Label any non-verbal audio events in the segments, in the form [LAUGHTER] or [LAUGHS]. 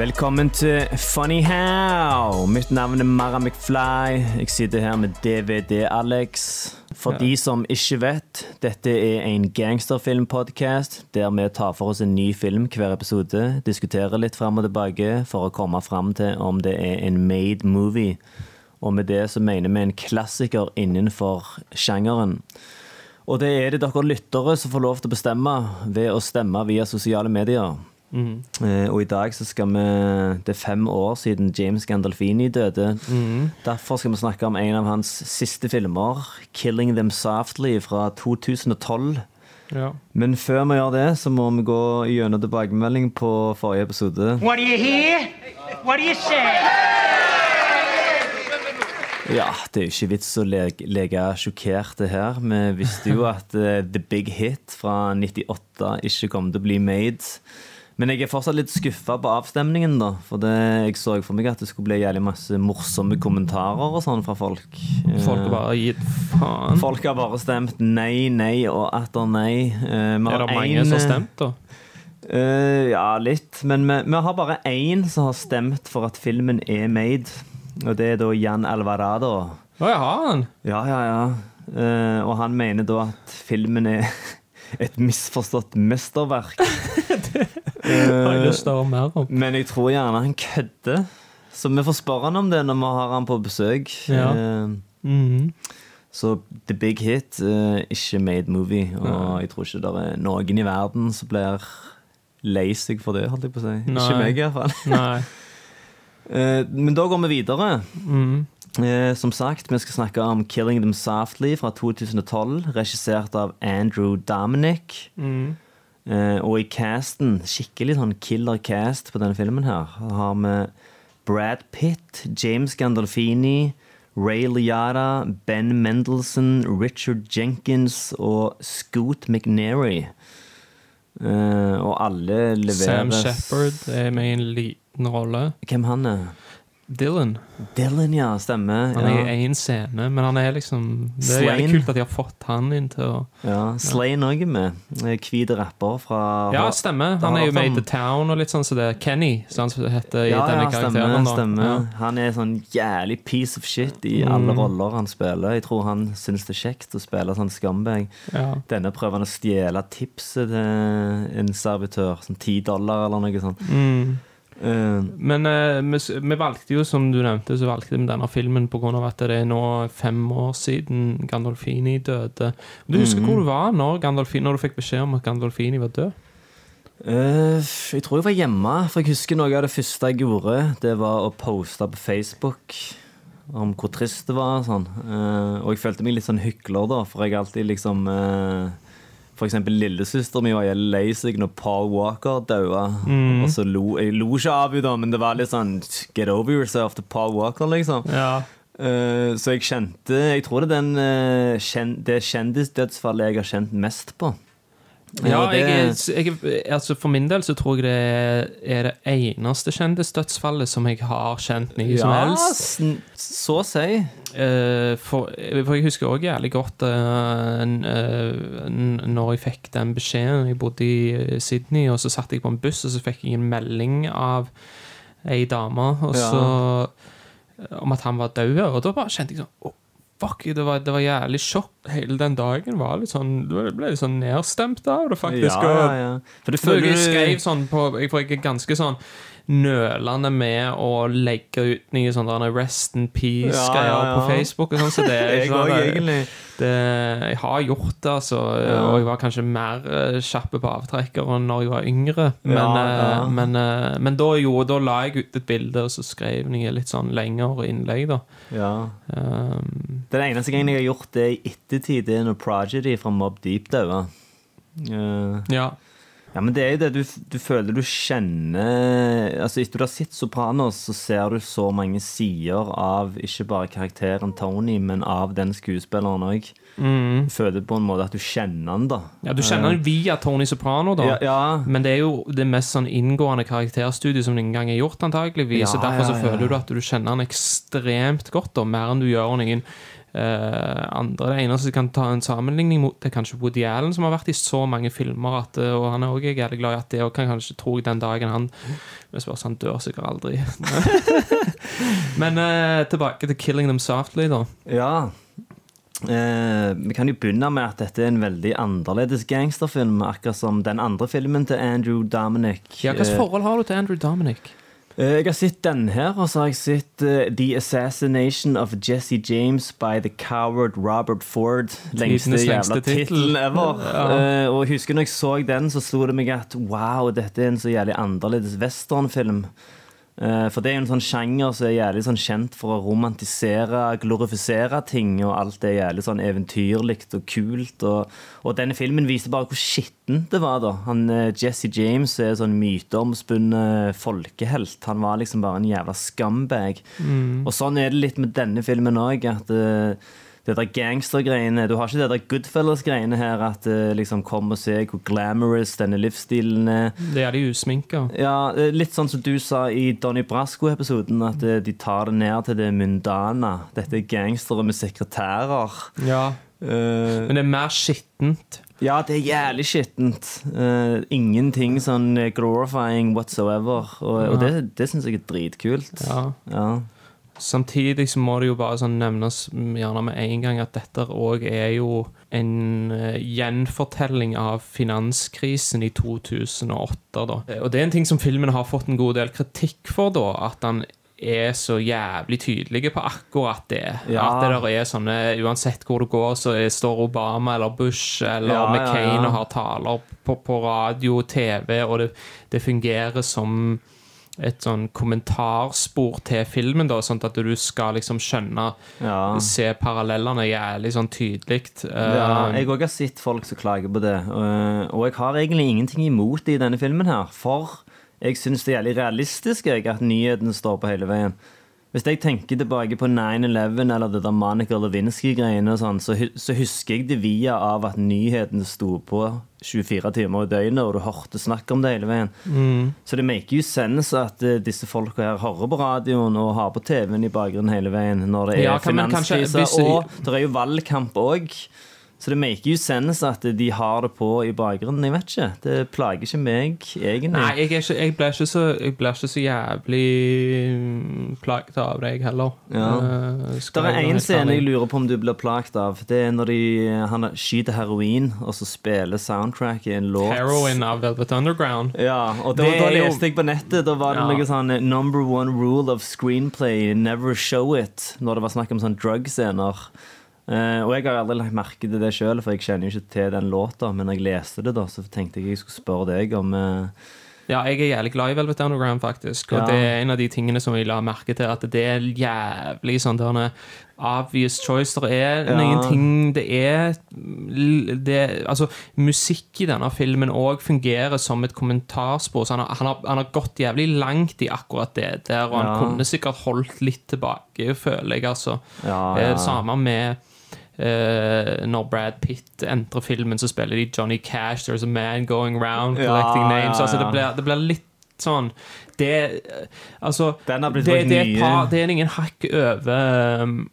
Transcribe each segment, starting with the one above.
Velkommen til Funny How. Mitt navn er Mara McFly. Jeg sitter her med DVD-Alex. For de som ikke vet, dette er en gangsterfilmpodcast der vi tar for oss en ny film hver episode, diskuterer litt fram og tilbake for å komme fram til om det er en made movie. Og med det så mener vi en klassiker innenfor sjangeren. Og det er det dere lyttere som får lov til å bestemme ved å stemme via sosiale medier. Eh, og i dag så skal vi Det er fem år siden James Gandolfini døde. Derfor skal vi snakke om en av hans siste filmer, 'Killing Them Softly', fra 2012. Ja. Men før vi gjør det, så må vi gå gjennom tilbakemelding på forrige episode. What do you hear? What do you say? Ja, det er jo ikke vits å leke, lege sjokkerte her. Vi visste jo at uh, The Big Hit fra 98 ikke kom til å bli made. Men jeg er fortsatt litt skuffa på avstemningen, da. For det, jeg så for meg at det skulle bli jævlig masse morsomme kommentarer og sånn fra folk. Folk har bare gitt faen. Folk har bare stemt nei, nei og atter nei. Eh, Er det mange en, som har stemt, da? Uh, ja, litt. Men vi, vi har bare én som har stemt for at filmen er made. Og det er da Jan Alvarado. Å, jeg har han. Ja, ja, ja. Uh, og han mener da at filmen er [LAUGHS] et misforstått mesterverk. [LAUGHS] Har jeg lyst til å høre mer om. Men jeg tror gjerne han kødder. Så vi får spørre han om det når vi har han på besøk. Ja. Mm -hmm. så The Big Hit, eh, ikke made movie. Og jeg tror ikke det er noen i verden som blir lei seg for det, holdt jeg på å si. Nei. Ikke meg, iallfall. Nei. [LAUGHS] Eh, men da går vi videre. Mhm. Eh, som sagt, vi skal snakke om 'Killing Them Softly' fra 2012, regissert av Andrew Dominic. Mm. Eh, og i casten, skikkelig sånn killer cast på denne filmen her, har vi Brad Pitt, James Gandolfini, Ray Liada, Ben Mendelsohn, Richard Jenkins og Scoot McNairy. Eh, og alle leveres Sam Shepard er med i en liten rolle. Hvem han er? Dylan. Dylan, ja. Stemmer. Han er ja. i én scene, men han er liksom Det er jævlig kult at de har fått han inn til å Ja, Slane òg er med. Hvit rapper fra Ja, stemmer. Han er jo med i The Town og litt sånn som det er Kenny, som han heter i Ja, denne ja, stemmer. karakteren. stemmer. Ja. Han er sånn jævlig piece of shit i Mm. alle roller han spiller. Jeg tror han syns det er kjekt å spille sånn scumbag. Ja. Denne prøver han å stjele tipset til en servitør. Sånn ti dollar eller noe sånt. Mm. Eh, Men eh, vi, valgte jo, som du nevnte, så valgte vi denne filmen pga. at det er nå fem år siden Gandolfini døde. Du husker Mhm. hvor du var når, Gandolfini, når du fikk beskjed om at Gandolfini var død? Uh, jeg tror jeg var hjemme, for jeg husker noe av det første jeg gjorde. Det var å poste på Facebook om hvor trist det var. Sånn. Uh, og jeg følte meg litt sånn hykler, da, for jeg alltid liksom eh, Eksempel lillesøster mi var jævlig lei seg når Paul Walker daua. Mm. Og så lo jeg lo ikke av henne, men det var litt sånn Get over yourself til Paul Walker, liksom. Ja. Uh, så jeg kjente Jeg tror det er den, uh, kjen, det kjendisdødsfallet jeg har kjent mest på. Ja, det- jeg, jeg, altså For min del så tror jeg det er, det eneste kjendisdødsfallet som jeg har kjent mye som helst. så å si. Eh, for, for jeg husker også jævlig godt uh, eh, når jeg fikk den beskjeden. Jeg bodde i eh, Sydney, og så satt jeg på en buss, og så fikk jeg en melding av ei dame og Ja. om at han var død. Og da bare kjente jeg sånn «Å, Fuck, det var, det var jævlig sjokk. Hele den dagen var litt sånn Du ble litt sånn nedstemt av det, faktisk. Ja, ja, ja. For det føler jeg du skrev sånn på jeg, For jeg er ganske sånn nølende med å legge ut nye sånne Rest in peace-greier Ja, ja, ja. på Facebook. Og sånn, så det er [LAUGHS] ikke sånn, jeg, egentlig. det, Jeg har gjort det, altså. Og jeg var kanskje mer eh, kjapp på avtrekkeren når jeg var yngre. Men, eh, men, eh, men da, jo, da la jeg ut et bilde, og så skrev jeg litt sånn lengre innlegg, da. Ja. Um, Den eneste gangen jeg har gjort det i ettertid, det er når Progedy fra Mob Deep daua. Uh, ja. Ja, men det er jo det du, du føler du kjenner Altså Etter du har sett 'Sopranos', så ser du så mange sider av ikke bare karakteren Tony, men av den skuespilleren òg. Du føler på en måte at du kjenner han, da. Ja, Du kjenner han via Tony Soprano, da. Ja, ja. Men det er jo det mest sånn inngående karakterstudiet som noen gang er gjort, antageligvis. Ja, så Derfor så føler du at du kjenner han ekstremt godt, da, mer enn du gjør noen eh, andre. Det eneste som kan ta en sammenligning mot, det er kanskje Woody Allen, som har vært i så mange filmer, at, eh, og han er også jævlig glad i at det og kan kanskje tro den dagen han Det spørs, han dør sikkert aldri. [LAUGHS] Men eh, tilbake til 'Killing Them Softly', da. Ja. Eh, vi kan jo begynne med at dette er en veldig annerledes gangsterfilm, akkurat som den andre filmen til Andrew Dominic. Ja, Hvilket Eh, forhold har du til Andrew Dominic? Eh, Jeg har sett den her, og så har jeg sett uh, The Assassination of Jesse James by the Coward Robert Ford. Lengste jævla tittelen ever. Ja. Uh, og jeg husker når jeg så den, så slo det meg at wow, dette er en så jævlig annerledes westernfilm. Eh, For det er jo en sånn sjanger som er jævlig sånn kjent for å romantisere, glorifisere ting, og alt er jævlig sånn eventyrlig og kult. Og, og denne filmen viser bare hvor skittent det var, da. Han, eh, Jesse James er sånn myteomspunnet folkehelt. Han var liksom bare en jævla scumbag. Og sånn er det litt med denne filmen òg, at eh, det der gangstergreiene Du har ikke det der Goodfellas-greiene her, at eh, liksom kom og se hvor glamorous denne livsstilen er. Det er de usminka. Ja, eh, Litt sånn som du sa i Donny Brasco-episoden, at eh, de tar det ned til det mundana. Dette er gangstere med sekretærer. Ja. Uh, Men det er mer skittent. ja, det er jævlig skittent. Uh, ingenting sånn glorifying whatsoever. Og, og det, det syns jeg er dritkult. Ja. Ja. Samtidig så må det jo bare sånn nevnes mm, gjerne med en gang at dette òg er jo en eh, gjenfortelling av finanskrisen i 2008. Da. Eh, Og det er en ting som filmen har fått en god del kritikk for, da. At han er så jævlig tydelige på akkurat det. Ja. At det der er sånne Uansett hvor du går, så står Obama eller Bush eller ja, McCain ja. og har taler på, på radio, TV, og det, det fungerer som et sånn kommentarspor til filmen, da, sånn at du skal liksom skjønne ja. Se parallellene jævlig sånn tydelig. Eh, Ja, jeg òg har sett folk som klager på det. Og, og jeg har egentlig ingenting imot det i denne filmen her. For jeg syns det er jævlig realistisk jeg, at nyheten står på hele veien. Hvis jeg tenker tilbake på 9-11 eller det der Monica Lewinsky-greiene, sånn, så, så husker jeg det via av at nyhetene sto på 24 timer i døgnet, og du hørte snakk om det hele veien. Så det maker jo sense at eh, disse folka her hører på radioen og har på TV-en i bakgrunnen hele veien når det er Ja, finanskrise. Og det er jo valgkamp òg. Så det maker jo sense at de har det på i bakgrunnen. Jeg vet ikke. Det plager ikke meg, egentlig. Nei, jeg, ikke, jeg, ble ikke så, jeg ble ikke så jævlig mm, plaget av det, jeg heller. Ja. Eh, Det er én scene jeg lurer på om du blir plagt av. Det er når de, han skyter heroin, og så spiller soundtrack i en låt. Heroin av Velvet Underground. Ja, og da, da leste jeg på nettet Da var det Ja. noe sånn eh, Number one rule of screenplay Never show it Når det var snakk om sånn drug-scener Eh, Og jeg har aldri lagt merke til det selv For jeg kjenner jo ikke til den låta Men når jeg leste det da Så tenkte jeg jeg skulle spørre deg om eh, Ja, jeg er jævlig glad i Velvet Underground, faktisk. Og Ja. det er en av de tingene som jeg la merke til, at det er jævlig sånn derne obvious choice. Det er Ja. noen ting Det er det, Altså, musikk i denne filmen òg fungerer som et kommentarspor. Så han har, han, har, han har gått jævlig langt i akkurat det der, og han kunne sikkert holdt litt tilbake, føler jeg, altså. Ja, ja. samme med eh, når Brad Pitt entrer filmen, så spiller de Johnny Cash, There's a man going round Ja, collecting names. ja, Altså, det, blir, det blir litt sånn Det Altså det, det, er par, det er ingen hakk over um,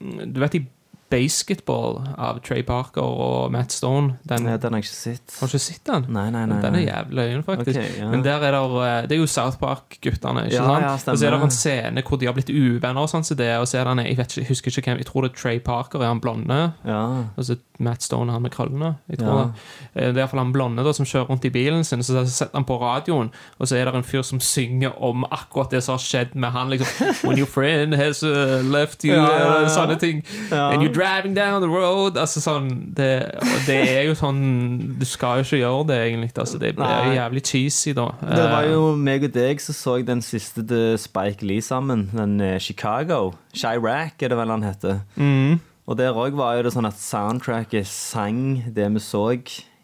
Du vet i Basketball av Trey Parker og Matt Stone? Den, Nei, Den har jeg ikke sett har du ikke sett den? Nei, nei, nei, Den er jævlig løyen, faktisk. Ok, ja. Men der er det, eh, det er jo South Park-guttene. ikke Ja, sant? ja, og så er det en scene hvor de har blitt uvenner, og sånn som det, og så er det jeg, vet ikke, jeg husker ikke hvem, jeg tror det er Trey Parker, er han blonde? Ja, Og så Matt Stone, han med krøllene. Jeg tror Ja. det. Eh, Det er iallfall han blonde da, som kjører rundt i bilen sin, så setter han på radioen, og så er det en fyr som synger om akkurat det som har skjedd med han. liksom When your friend has uh, left you, Ja, ja, ja. sånne ting. Ja. And you're driving down the road. Altså sånn Det, det er jo sånn Du skal jo ikke gjøre det, egentlig. Altså, det blir jo jævlig cheesy, da. Det var Eh, jo meg og deg som så den siste til Spike Lee sammen Den eh, Chicago Chirac er det vel han heter mm, Og der også var jo det sånn at soundtracket sang det vi så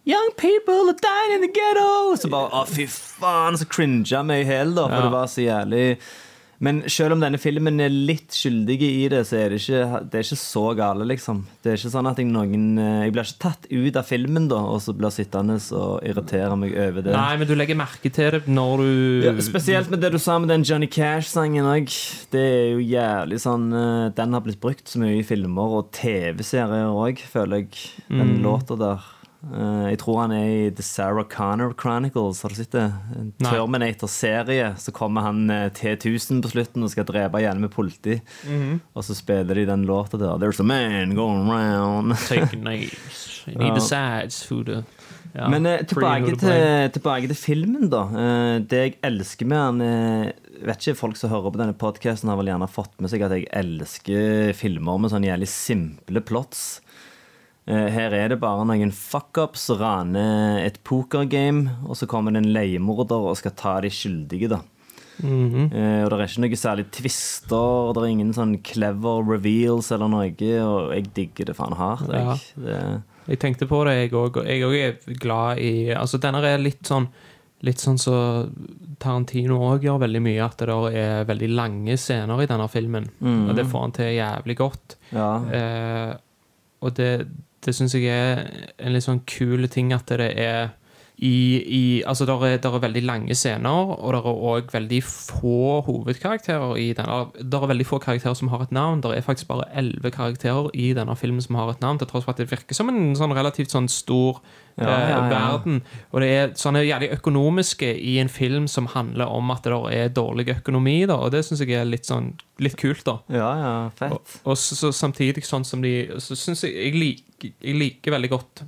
Young people are dying in the ghetto! Så bare, å fy faen, så cringa vi i hjel, da. For Ja. det var så jævlig Men selv om denne filmen er litt skyldig i det, så er det ikke, det er ikke så gale, liksom. Det er ikke sånn at jeg noen eh, Jeg blir ikke tatt ut av filmen, da, og så blir sittende og irritere meg over det. Nei, men du legger merke til det når du Ja, spesielt med det du sa med den Johnny Cash-sangen òg. Det er jo jævlig sånn eh, Den har blitt brukt så mye i filmer og TV-serier òg, føler jeg. Den låta der. Eh, jeg tror han er i The Sarah Connor Chronicles. Har du sett det? En. Terminator-serie. Så kommer han eh, T1000 på slutten og skal drepe igjen med politi. Og så spiller de den låta der. There's a man going round. Take [LAUGHS] names. He decides who the ja, Men eh, tilbake, til, tilbake til filmen, da. Eh, det jeg elsker med han eh, Vet ikke, Folk som hører på denne podkasten, har vel gjerne fått med seg at jeg elsker filmer med sånn jævlig simple plots. Eh, her er det bare noen fuckups som raner et pokergame, og så kommer det en leiemorder og skal ta de skyldige, da. Mm -hmm. og det er ikke noe særlig twister, det er ingen sånn clever reveals eller noe, og jeg digger det faen hardt. Jeg. Det, Jeg tenkte på det, jeg òg. Og jeg òg er glad i Altså, denne er litt sånn Litt sånn så Tarantino òg gjør veldig mye, at det der er veldig lange scener i denne filmen. Og det får han til jævlig godt. ja. Eh, og det, det syns jeg er en litt sånn kul ting at det er i, i Altså, der er, der er veldig lange scener, og det er òg veldig få hovedkarakterer i denne. Der er veldig få karakterer som har et navn. Det er faktisk bare elleve karakterer i denne filmen som har et navn, til tross for at det virker som en sånn relativt sånn stor Ja, eh, ja, ja. verden. Og det er sånne jævlig økonomiske i en film som handler om at det der er dårlig økonomi, da, og det syns jeg er litt sånn litt kult, da. ja, ja, fett. Og, og så, så samtidig sånn som de Så syns jeg jeg lik, jeg liker veldig godt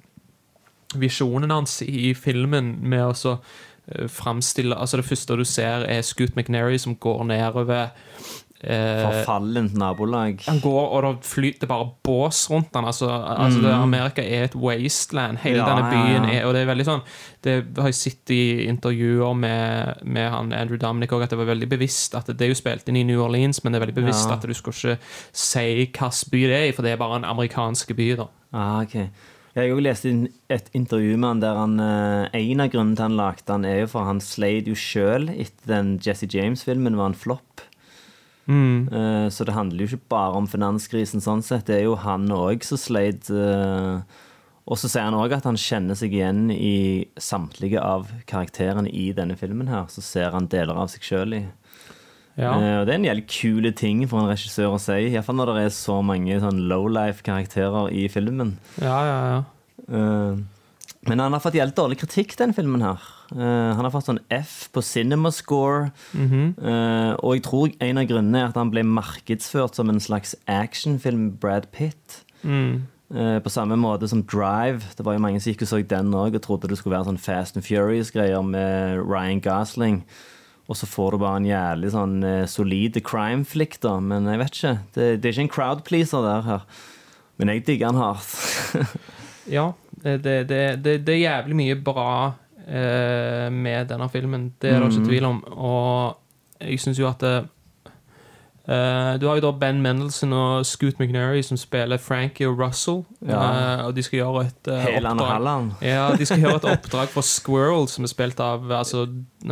visjonen hans i filmen med å så eh, framstille Altså, det første du ser, er Scoot McNary som går nedover eh, Forfallent nabolag. han går, og det flyter bare bås rundt han. Altså, altså det, Amerika er et wasteland. Hele Mm. Ja, denne byen er Og det er veldig sånn Det har jeg sett i intervjuer med, med han Andrew Dominic òg, at det var veldig bevisst at det er jo spilt inn i New Orleans, men det er veldig bevisst Ja. at du skal ikke si hvilken by det er for det er bare en amerikansk by. da Ah, ok. Jeg har jo lest inn et intervju med han der han eh, En av grunnene til han lagde han, er jo for han sleit jo sjøl etter den Jesse James-filmen var en flopp. Mm. så det handler jo ikke bare om finanskrisen sånn sett. Det er jo han òg som sleit. eh, og så sier han òg at han kjenner seg igjen i samtlige av karakterene i denne filmen her. Så ser han deler av seg sjøl i. Ja. Uh, det er en jævlig kule ting for en regissør å si. Iallfall når det er så mange sånn lowlife-karakterer i filmen. ja, ja, ja. Uh, men han har fått jævlig dårlig kritikk, den filmen her. Uh, han har fått sånn F på CinemaScore. Eh, og jeg tror en av grunnene er at han ble markedsført som en slags actionfilm Brad Pitt. Eh, på samme måte som Drive. Det var jo mange som gikk og så den òg og trodde det skulle være sånn Fast and Furious-greier med Ryan Gosling. Og så får du bare en jævlig sånn eh, solid crime flick, da. Men jeg vet ikke. Det, det er ikke en crowd pleaser der her. Men jeg digger han hardt. [LAUGHS] Ja, det, det, det, det, det er jævlig mye bra eh, med denne filmen. Det er det ikke tvil om. Og jeg syns jo at eh, Du har jo da Ben Mendelsohn og Scoot McNary som spiller Frankie og Russell. Ja. Uh, og de skal gjøre et uh, Heland oppdrag. Halland. Ja, De skal gjøre et [LAUGHS] oppdrag for Squirrel, som er spilt av altså,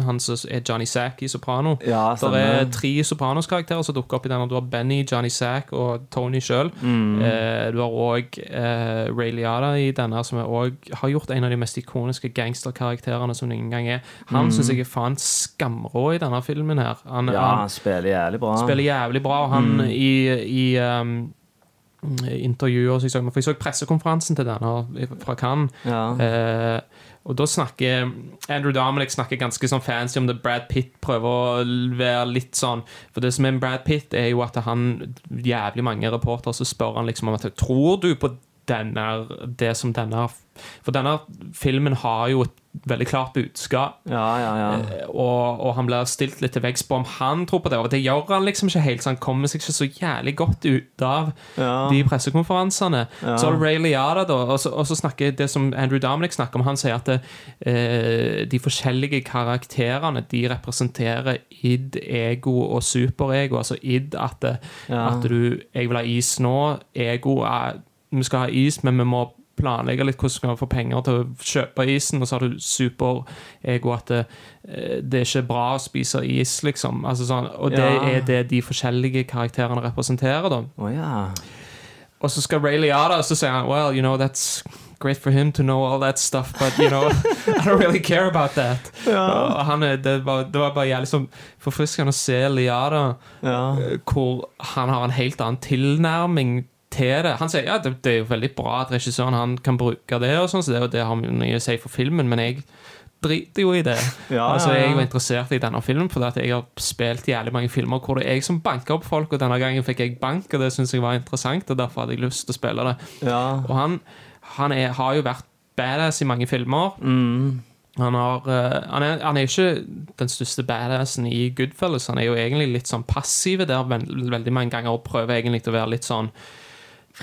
han som er Johnny Sack i Soprano. Ja, Det er tre Sopranos-karakterer som dukker opp i den. Du har Benny, Johnny Sack og Tony sjøl. Mm. Uh, du har òg eh, Ray Liada i denne, som også, har gjort en av de mest ikoniske gangsterkarakterene som det gang er. Han synes jeg er faen skamrå i denne filmen her. Han, Mm. Ja, han han spiller jævlig bra. spiller jævlig bra, og han i, i um, intervjuer som jeg så, for jeg så pressekonferansen til denne fra Cannes. Ja. Uh, og da snakker Andrew Dominic snakker ganske sånn fancy om det. Brad Pitt prøver å være litt sånn For det som er med Brad Pitt, er jo at han jævlig mange reportere så spør han liksom om at Tror du på denne, det som denne For denne filmen har jo et veldig klart budskap. Ja, ja, ja. Eh, Og, og han blir stilt litt til veggs på om han tror på det. Og det gjør han liksom ikke helt. Så han kommer seg ikke så jævlig godt ut av de pressekonferansene. Så har du Ray Liada, da, og så, og så snakker det som Andrew Dominic snakker om. Han sier at det, eh, de forskjellige karakterene de representerer id, ego og superego. Altså id at, at du Jeg vil ha is nå. Ego er Vi skal ha is, men vi må planlegge litt hvordan du skal få penger til å kjøpe isen, og så har du superego at det, eh, det er ikke bra å spise is, liksom. Altså sånn, og det Ja. er det de forskjellige karakterene representerer, da. Oh, ja. Og så skal Ray Liada, og så sier han Well, you know, that's great for him to know all that stuff, but you know, [LAUGHS] I don't really care about that. Og han det, var, det var bare jævlig sånn forfriskende å se Liada, ja. eh, hvor han har en helt annen tilnærming til det. Han sier ja, det, det er jo veldig bra at regissøren han kan bruke det, og sånn, så det, og det har mye å si for filmen, men jeg driter jo i det. [LAUGHS] Ja, altså. Jeg var interessert i denne filmen fordi at jeg har spilt jævlig mange filmer hvor det er jeg som banker opp folk, og denne gangen fikk jeg bank, og det syns jeg var interessant, og derfor hadde jeg lyst til å spille det. ja. Og han, han er, har jo vært badass i mange filmer. Mm. Han, har, uh, han, er, han er ikke den største badassen i Goodfellas. Han er jo egentlig litt sånn passiv der veld, veldig mange ganger prøver egentlig å være litt sånn.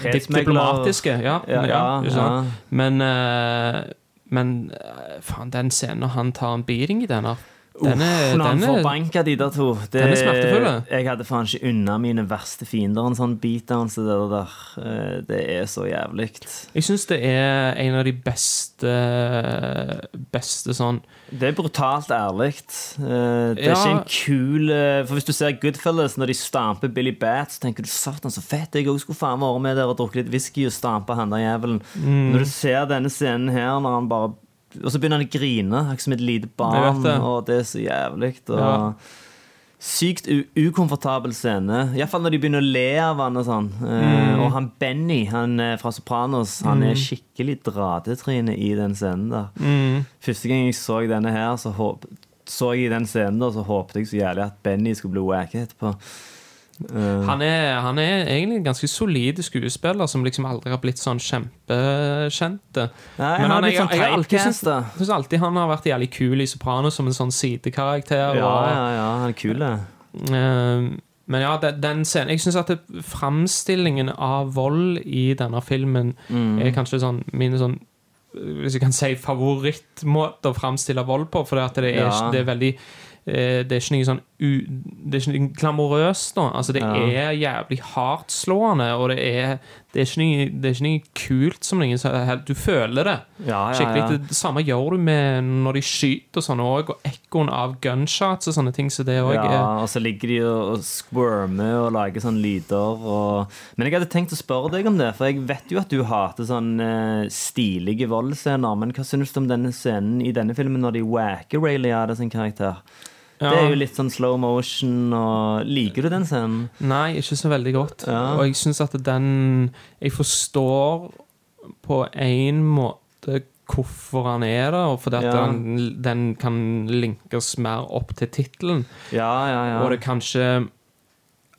Diplomatiske. Ja, Ja, ja, ja. Men, eh, men eh, faen, den scenen når han tar en beating i denne den Uff, Når han den får er, banka de der to det. Jeg hadde faen ikke unna mine verste fiender en sånn beatdown som det der. Eh, Det er så jævlig. Jeg syns det er en av de beste Beste sånn Det er brutalt ærlig. Eh, Det er Ja. ikke en kul eh, For hvis du ser Goodfellas når de stamper Billy Bat, så tenker du satan, så fett. Jeg òg skulle faen meg vært med der og drukket litt whisky og stampe han der jævelen. Mm. Når du ser denne scenen her, når han bare Og så begynner han å grine, akkurat som et lite barn, det. og det er så jævlig. Og Ja. Sykt ukomfortabel scene. Iallfall når de begynner å le av han og sånn. Eh, Mm. Og han Benny han er fra Sopranos, han er skikkelig dratetryne i den scenen der. mm, Første gang jeg så denne her, så, håp, så jeg i den scenen da, så håpet jeg så jævlig at Benny skulle bli wacket etterpå. Eh, han, er, han er egentlig en ganske solid skuespiller som liksom aldri har blitt sånn kjempekjent. Men han han, er, jeg, sånn jeg, har alltid synes alltid han har vært jævlig kul i Sopranos som en sånn sidekarakter. Ja, og, ja, ja, han er kul, det. Eh, men ja, den, den scenen Jeg syns at framstillingen av vold i denne filmen Mm. er kanskje sånn min sånn Hvis jeg kan si favorittmåte å framstille vold på. For det, det, er, Ja. det er veldig Det er ikke noe sånn Det er ikke noe glamorøst. nå. Altså, det Ja. er jævlig hardtslående, og det er, det er, ikke noe, det er ikke noe kult som noen sier. Du føler det. Ja, ja, Skikkelig. Det, samme gjør du med når de skyter og sånn òg, og ekkoen av gunshots og sånne ting. Så det òg Ja, og så ligger de og, squirmer og lager sånne lyder. Og... Men jeg hadde tenkt å spørre deg om det, for jeg vet jo at du hater sånn eh, stilige voldsscener. Men hva synes du om denne scenen i denne filmen når de wacker Ray Liotta sin karakter? Det er jo litt sånn slow motion, og liker du den scenen? Nei, ikke så veldig godt. Ja. Og jeg syns at den Jeg forstår på en måte hvorfor han er der, fordi at Ja. den, den kan linkes mer opp til tittelen. Ja, ja, ja. Og det kanskje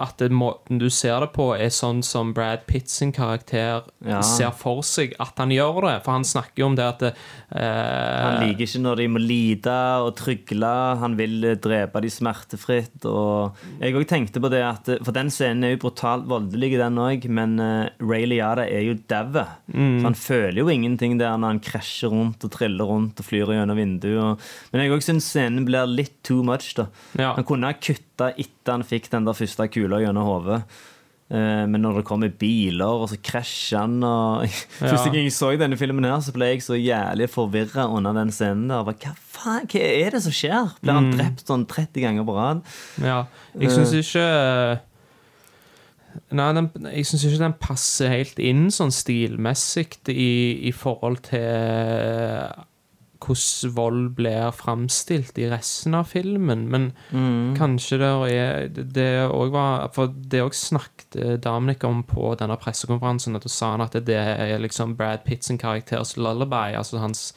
at det, måten du ser det på, er sånn som Brad Pitt sin karakter Ja. ser for seg at han gjør det. For han snakker jo om det at det, eh, Han liker ikke når de må lide og trygle. Han vil eh, drepe de smertefritt. Og jeg òg tenkte på det at For den scenen er jo brutalt voldelig, den òg, men eh, Ray Liada er jo daud. Mm. Så han føler jo ingenting der når han krasjer rundt og triller rundt og flyr gjennom vinduet. Og, men jeg òg syns scenen blir litt too much. da Ja. Han kunne ha kutta etter han fikk den der første kula gjennom hodet. Eh, Men når det kommer biler, og så krasjer han og [LAUGHS] Første gang jeg så denne filmen, her så ble jeg så jævlig forvirra under den scenen. der Hva faen, hva er det som skjer? Blir han drept sånn 30 ganger på rad? Ja, jeg syns ikke Nei, den, jeg syns ikke den passer helt inn sånn stilmessig i, i forhold til hvordan vold blir framstilt i resten av filmen. Men kanskje det er Det òg var For det òg snakket Damnik om på denne pressekonferansen, at da sa han at det er liksom Brad Pitts karakters lullaby, altså hans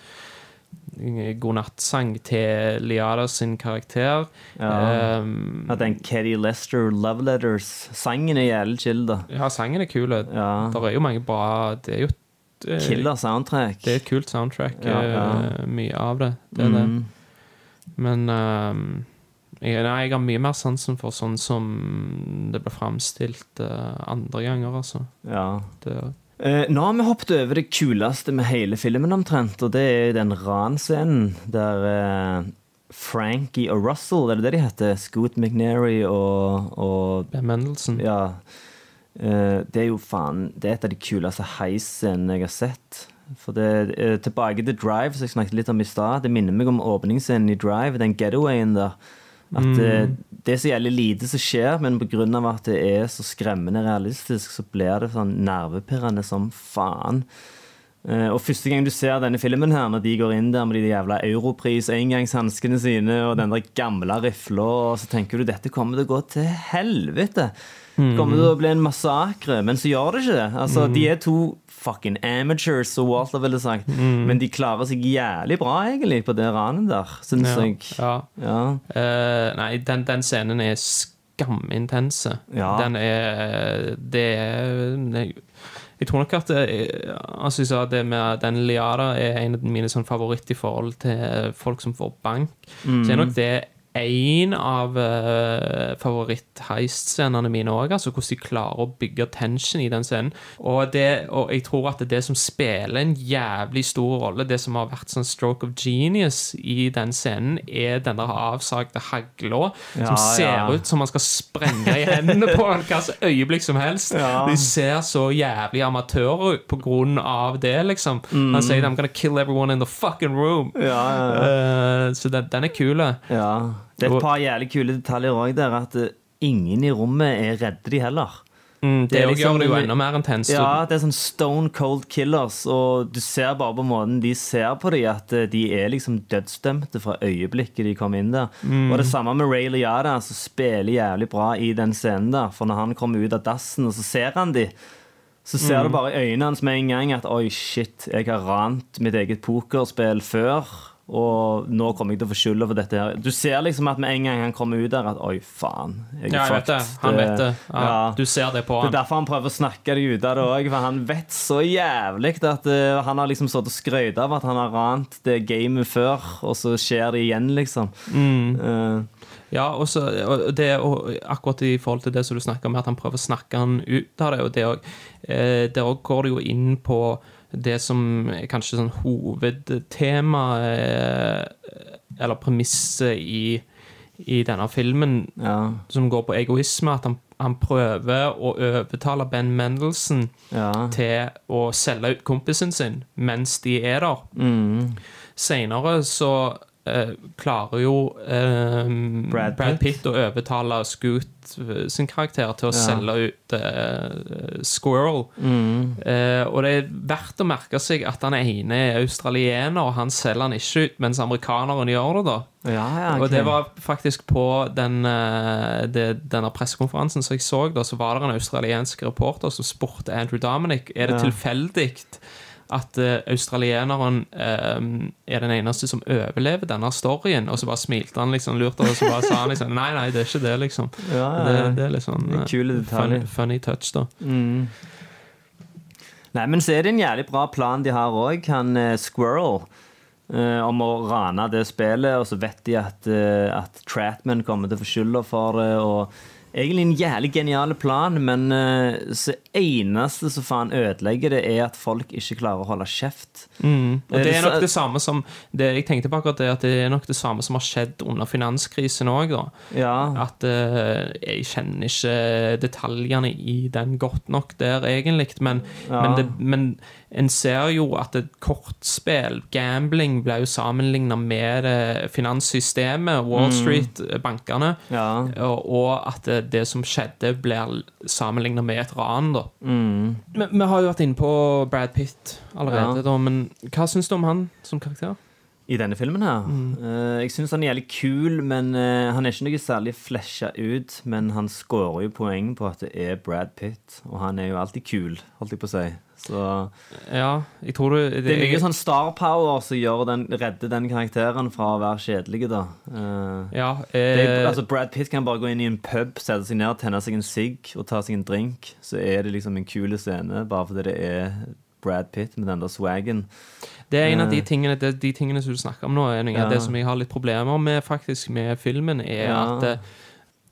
godnattsang til Liada sin karakter. Ja. Um, At den Keddy Lester Love Letters-sangen er jævlig chill, da. Ja, sangen er kul. Det er jo mange bra Det er jo eh, Killer soundtrack. Det er et kult soundtrack, Ja, ja. eh, mye av det. Det er det. Mm. Men um, jeg, nei, jeg har mye mer sansen for sånn som det ble framstilt uh, andre ganger, altså. Ja. Det, Eh, nå har vi hoppet over det kuleste med hele filmen omtrent, og det er den ranscenen der eh, Frankie og Russell, er det det de heter? Scoot McNary og, og Ben Mendelsohn. Ja. Eh, det er jo faen Det er et av de kuleste heisscenene jeg har sett. For det er tilbake til Drive, som jeg snakket litt om i stad. Det minner meg om åpningsscenen i Drive, den getawayen der. At eh, det er så jævlig lite som skjer, men pga. at det er så skremmende realistisk, så blir det sånn nervepirrende som faen. Eh, og første gang du ser denne filmen her, når de går inn der med de jævla Europris-engangshanskene sine og den der gamle rifla, så tenker du dette kommer til å gå til helvete. Det kommer til å bli en massakre, men så gjør det ikke det. Altså, De er to fucking amateurs, som Walter ville sagt, men de klarer seg jævlig bra, egentlig, på det ranet der, syns Ja. jeg. ja. Ja. Uh, nei, den, den scenen er skamintense. Ja. Den er Det er Jeg tror nok at det, altså jeg sa det med den Liada er en av mine sånn favoritt i forhold til folk som får bank. Så er nok det en av uh, favoritt-heist-scenene mine òg. Altså hvordan de klarer å bygge tension i den scenen. Og, det, og jeg tror at det, det som spiller en jævlig stor rolle, det som har vært sånn stroke of genius i den scenen, er den der avsagte hagla Ja, som ser ja. ut som man skal sprenge i hendene på en hvilket øyeblikk som helst. Ja. De ser så jævlig amatører ut på grunn av det, liksom. Han sier 'I'm gonna kill everyone in the fucking room'. Eh, så den, den er kul. Ja. Det er et par jævlig kule detaljer òg der. At eh, ingen i rommet er redde, de heller. Mm, det det liksom gjør det jo enda mer intenst. Ja, det er sånn stone cold killers, og du ser bare på måten de ser på dem, at eh, de er liksom dødsdømte fra øyeblikket de kom inn der. Og det samme med Ray Liada, som spiller jævlig bra i den scenen der. For når han kommer ut av dassen, og så ser han de, så ser du bare i øynene hans med en gang at oi, shit, jeg har rant mitt eget pokerspill før. Og nå kommer jeg til å få skylda for dette. her Du ser liksom at med en gang han kommer ut der, at oi, faen. Jeg er Ja, jeg vet det. Han vet det. Ja, Ja. Du ser det på han. Det er derfor han prøver å snakke deg ut av det òg, for han vet så jævlig at uh, han har liksom stått og skrøyta av at han har rant det gamet før, og så skjer det igjen, liksom. Eh, Ja, og så og det, og akkurat i forhold til det som du snakker om, at han prøver å snakke han ut av det, og det òg eh, Der òg går det jo inn på det som er kanskje sånn hovedtema, eh, eller premisset i, i denne filmen, ja, som går på egoisme, at han, han prøver å overtale Ben Mendelsohn ja. til å selge ut kompisen sin mens de er der. Mm. Senere så eh, klarer jo eh, Brad Brad, Pitt. Pitt. å overtale Scoot eh, sin karakter til å Ja. selge ut eh, Squirrel. Mm. Eh, og det er verdt å merke seg at han ene er australiener, og han selger han ikke ut, mens amerikaneren gjør det. da ja, ja Og det var faktisk på den, det, denne pressekonferansen som jeg så, da, så var det en australiensk reporter som spurte Andrew Dominic er det tilfeldig at uh, australieneren uh, er den eneste som overlever denne storyen. Og så bare smilte han liksom lurt, og så bare sa han liksom Nei, nei, det er ikke det, liksom. ja, ja, Det, det er liksom kule detaljer. funny, funny touch, da. Mm. Nei, men så er det en jævlig bra plan de har òg, han Squirrel. om å rane det spillet, og så vet de at, at Tratman kommer til å få skylda for det. og Egentlig en jævlig genial plan, men det så eneste som faen ødelegger det, er at folk ikke klarer å holde kjeft. Mm. Og det det er nok det samme som det, Jeg tenkte på akkurat det at det er nok det samme som har skjedd under finanskrisen òg. Ja, At uh, jeg kjenner ikke detaljene i den godt nok der, egentlig. Men, Ja. men, det, men en ser jo at et kortspill, gambling, ble jo sammenligna med det finanssystemet, Wall Street, bankene. ja. Og, og at det, det som skjedde, blir sammenligna med et ran. da Mm. Men Vi har jo vært inne på Brad Pitt allerede, Ja. da, men hva syns du om han som karakter? I denne filmen her. Mm. Uh, jeg syns han er jævlig kul, men uh, han er ikke noe særlig flesja ut. Men han scorer jo poeng på at det er Brad Pitt, og han er jo alltid kul, holdt jeg på å si. Så Ja, jeg tror du det er mye sånn star power som gjør den, redder den karakteren fra å være kjedelig, da. Uh, Ja, det er, eh, altså Brad Pitt kan bare gå inn i en pub, sette seg ned, tenne seg en sigg og ta seg en drink. Så er det liksom en kul scene, bare fordi det er Brad Pitt med den der swagen. Det er en av de Eh. tingene, de, de tingene som du snakker om nå, Enning. Ja. det som jeg har litt problemer med faktisk med filmen, er Ja. at eh,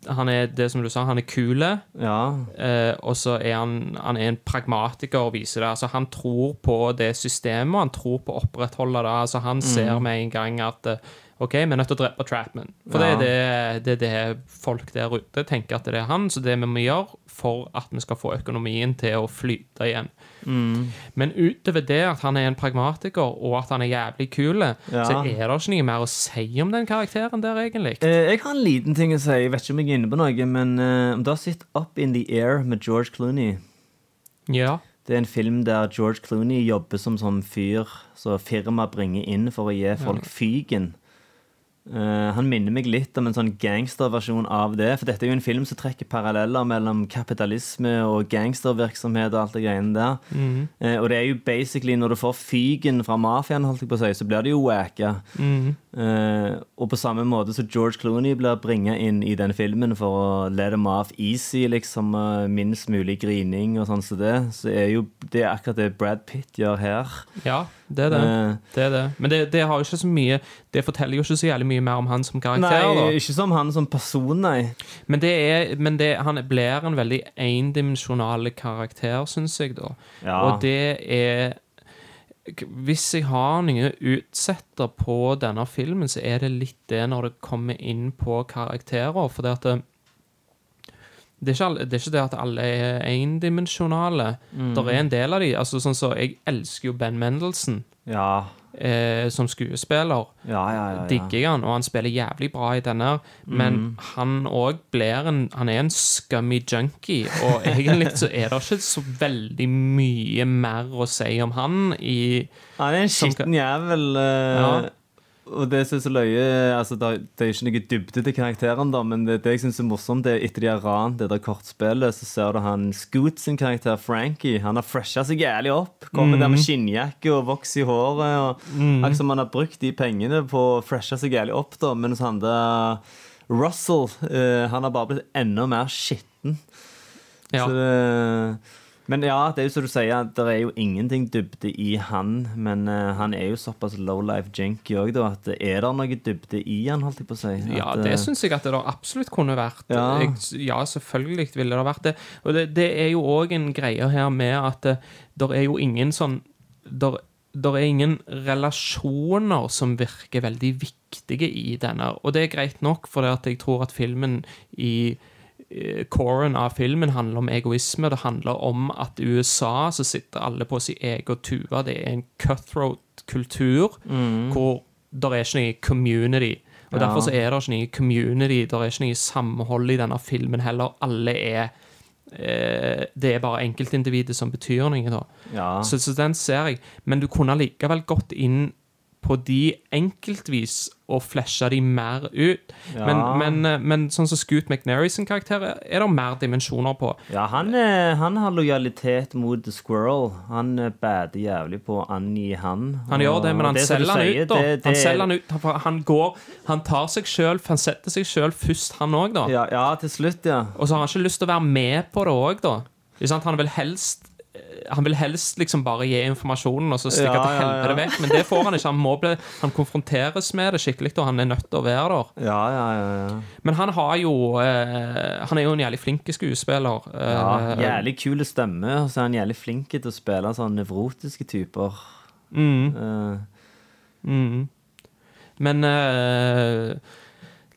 han er det som du sa, han er kule, Ja. eh, og så er han, han er en pragmatiker og viser det. Altså, han tror på det systemet, han tror på å opprettholde det. Altså, han ser med en gang at eh, OK, vi er nødt til å drepe Trapman. For Ja. det, er det, det er det folk der ute tenker at det er han. Så det vi må gjøre for at vi skal få økonomien til å flyte igjen. Mm. Men utover det at han er en pragmatiker, og at han er jævlig kul, Ja. så er det ikke noe mer å si om den karakteren der, egentlig. Eh, jeg har en liten ting å si. Jeg vet ikke om jeg er inne på noe, men eh, om du har sett Up in the Air med George Clooney Ja. Det er en film der George Clooney jobber som sånn fyr så firma bringer inn for å gi folk fygen. Eh, han minner meg litt om en sånn gangsterversjon av det. For dette er jo en film som trekker paralleller mellom kapitalisme og gangstervirksomhet og alt det greiene der. Eh, og det er jo basically når du får fygen fra mafiaen, holdt jeg på å si, så blir det jo wacka. Eh, og på samme måte så George Clooney blir bringa inn i den filmen for å let them off easy, liksom. uh, minst mulig grining og sånn som det. Så er jo det er akkurat det Brad Pitt gjør her. ja, det er det. Uh, det, er det. Men det, det har jo ikke så mye Det forteller jo ikke så jævlig mye mer om han som karakter. Nei, da. ikke som han som person, nei. Men, det er, men det, han blir en veldig endimensjonal karakter, syns jeg, da. Ja. Og det er Hvis jeg har noe utsetter på denne filmen, så er det litt det når det kommer inn på karakterer. For det det, det, er ikke det er ikke det at alle er endimensjonale. Mm. Det er en del av de. altså sånn så Jeg elsker jo Ben Mendelsen. Ja, eh, som skuespiller ja, ja. ja, digger jeg han, og han spiller jævlig bra i denne. her, Men Mm. han òg blir en Han er en scummy junkie, og egentlig så er det ikke så veldig mye mer å si om han i Han er en skitten jævel. Uh. Og det som er så løye altså det, er- ikke noe dybde til karakteren, da, men det, det jeg syns er morsomt, det er etter de har ran det der kortspillet, så ser du han Scoot sin karakter, Frankie. Han har fresha seg jævlig opp. Kommer der med skinnjakke og voks i håret. Og, Akkurat som han har brukt de pengene på å freshe seg jævlig opp, da, mens han der Russell, uh, han har bare blitt enda mer skitten. Ja. Så det, men ja, det er jo som du sier, det er jo ingenting dybde i han. Men uh, han er jo såpass low life junkie òg, da, at er det noe dybde i han, holdt jeg på å si? Ja, At, det eh, syns jeg at det absolutt kunne vært. Ja. Jeg, ja, selvfølgelig ville det vært det. Og det, det er jo òg en greie her med at det er jo ingen sånn der, der er ingen relasjoner som virker veldig viktige i denne. Og det er greit nok, for jeg tror at filmen i eh, Coren av filmen handler om egoisme. Det handler om at i USA så sitter alle på sin egen tue. Det er en cutthroat-kultur hvor det er ikke noe community. Og Ja. Derfor så er det ikke noe community, det er ikke noe samhold i denne filmen heller. Alle er eh, Det er bare enkeltindividet som betyr noe, ja. Så, så den ser jeg. Men du kunne likevel gått inn på de enkeltvis og flasha de mer ut. Ja. Men, men, eh, men sånn som Scoot McNary sin karakter er det mer dimensjoner på. ja han, eh, han har lojalitet mot The Squirrel. Han eh, bader jævlig på å angi han. Han gjør det, men han det selger han sier, ut, da. det- det Han er- selger han ut, han går Han tar seg sjøl, han setter seg sjøl først, han òg, da. Ja, ja, til slutt, ja. Og så har han ikke lyst til å være med på det òg, da. Han vil helst han vil helst liksom bare gi informasjonen og så stikke Ja, til ja, ja. vekk, men det får han ikke. Han, må bli, han konfronteres med det skikkelig, og han er nødt til å være der. Ja, ja, ja. ja. Men han har jo eh, Han er jo en jævlig flink skuespiller. ja Eh, jævlig kul stemme, og så er han jævlig flink til å spille sånne nevrotiske typer. mm, Eh, mm. Men uh,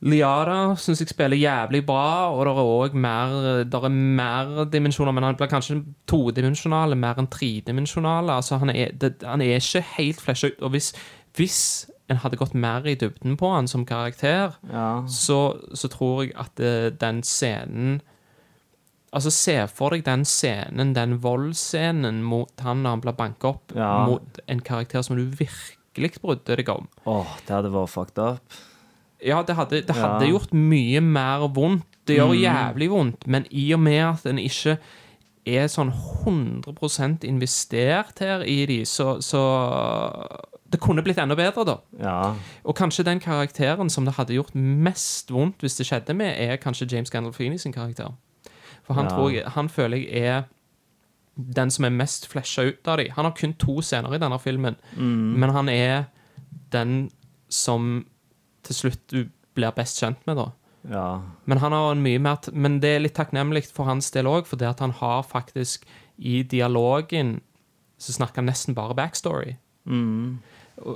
Liara syns jeg spiller jævlig bra, og det er òg mer, er mer dimensjoner, men han blir kanskje todimensjonal mer enn tredimensjonal. Altså, han, er, det, han er ikke helt flasha ut. Og hvis, hvis en hadde gått mer i dybden på han som karakter, ja. så, så tror jeg at det, den scenen Altså, se for deg den scenen, den voldsscenen mot han når han blir banka opp, Ja. mot en karakter som du virkelig brydde deg om. Åh, det hadde vært fucked up. Ja, det hadde, det hadde Ja. gjort mye mer vondt. Det gjør jævlig vondt, men i og med at en ikke er sånn 100% investert her i de, så, så Det kunne blitt enda bedre, da. Ja. Og kanskje den karakteren som det hadde gjort mest vondt hvis det skjedde med, er kanskje James Gandolfini sin karakter. For han, Ja. tror jeg, han føler jeg er den som er mest flasha ut av de. Han har kun to scener i denne filmen, men han er den som til slutt du blir best kjent med, da. Ja. Men han har en mye mer Men det er litt takknemlig for hans del òg, for det at han har faktisk i dialogen så snakker han nesten bare backstory. Mm.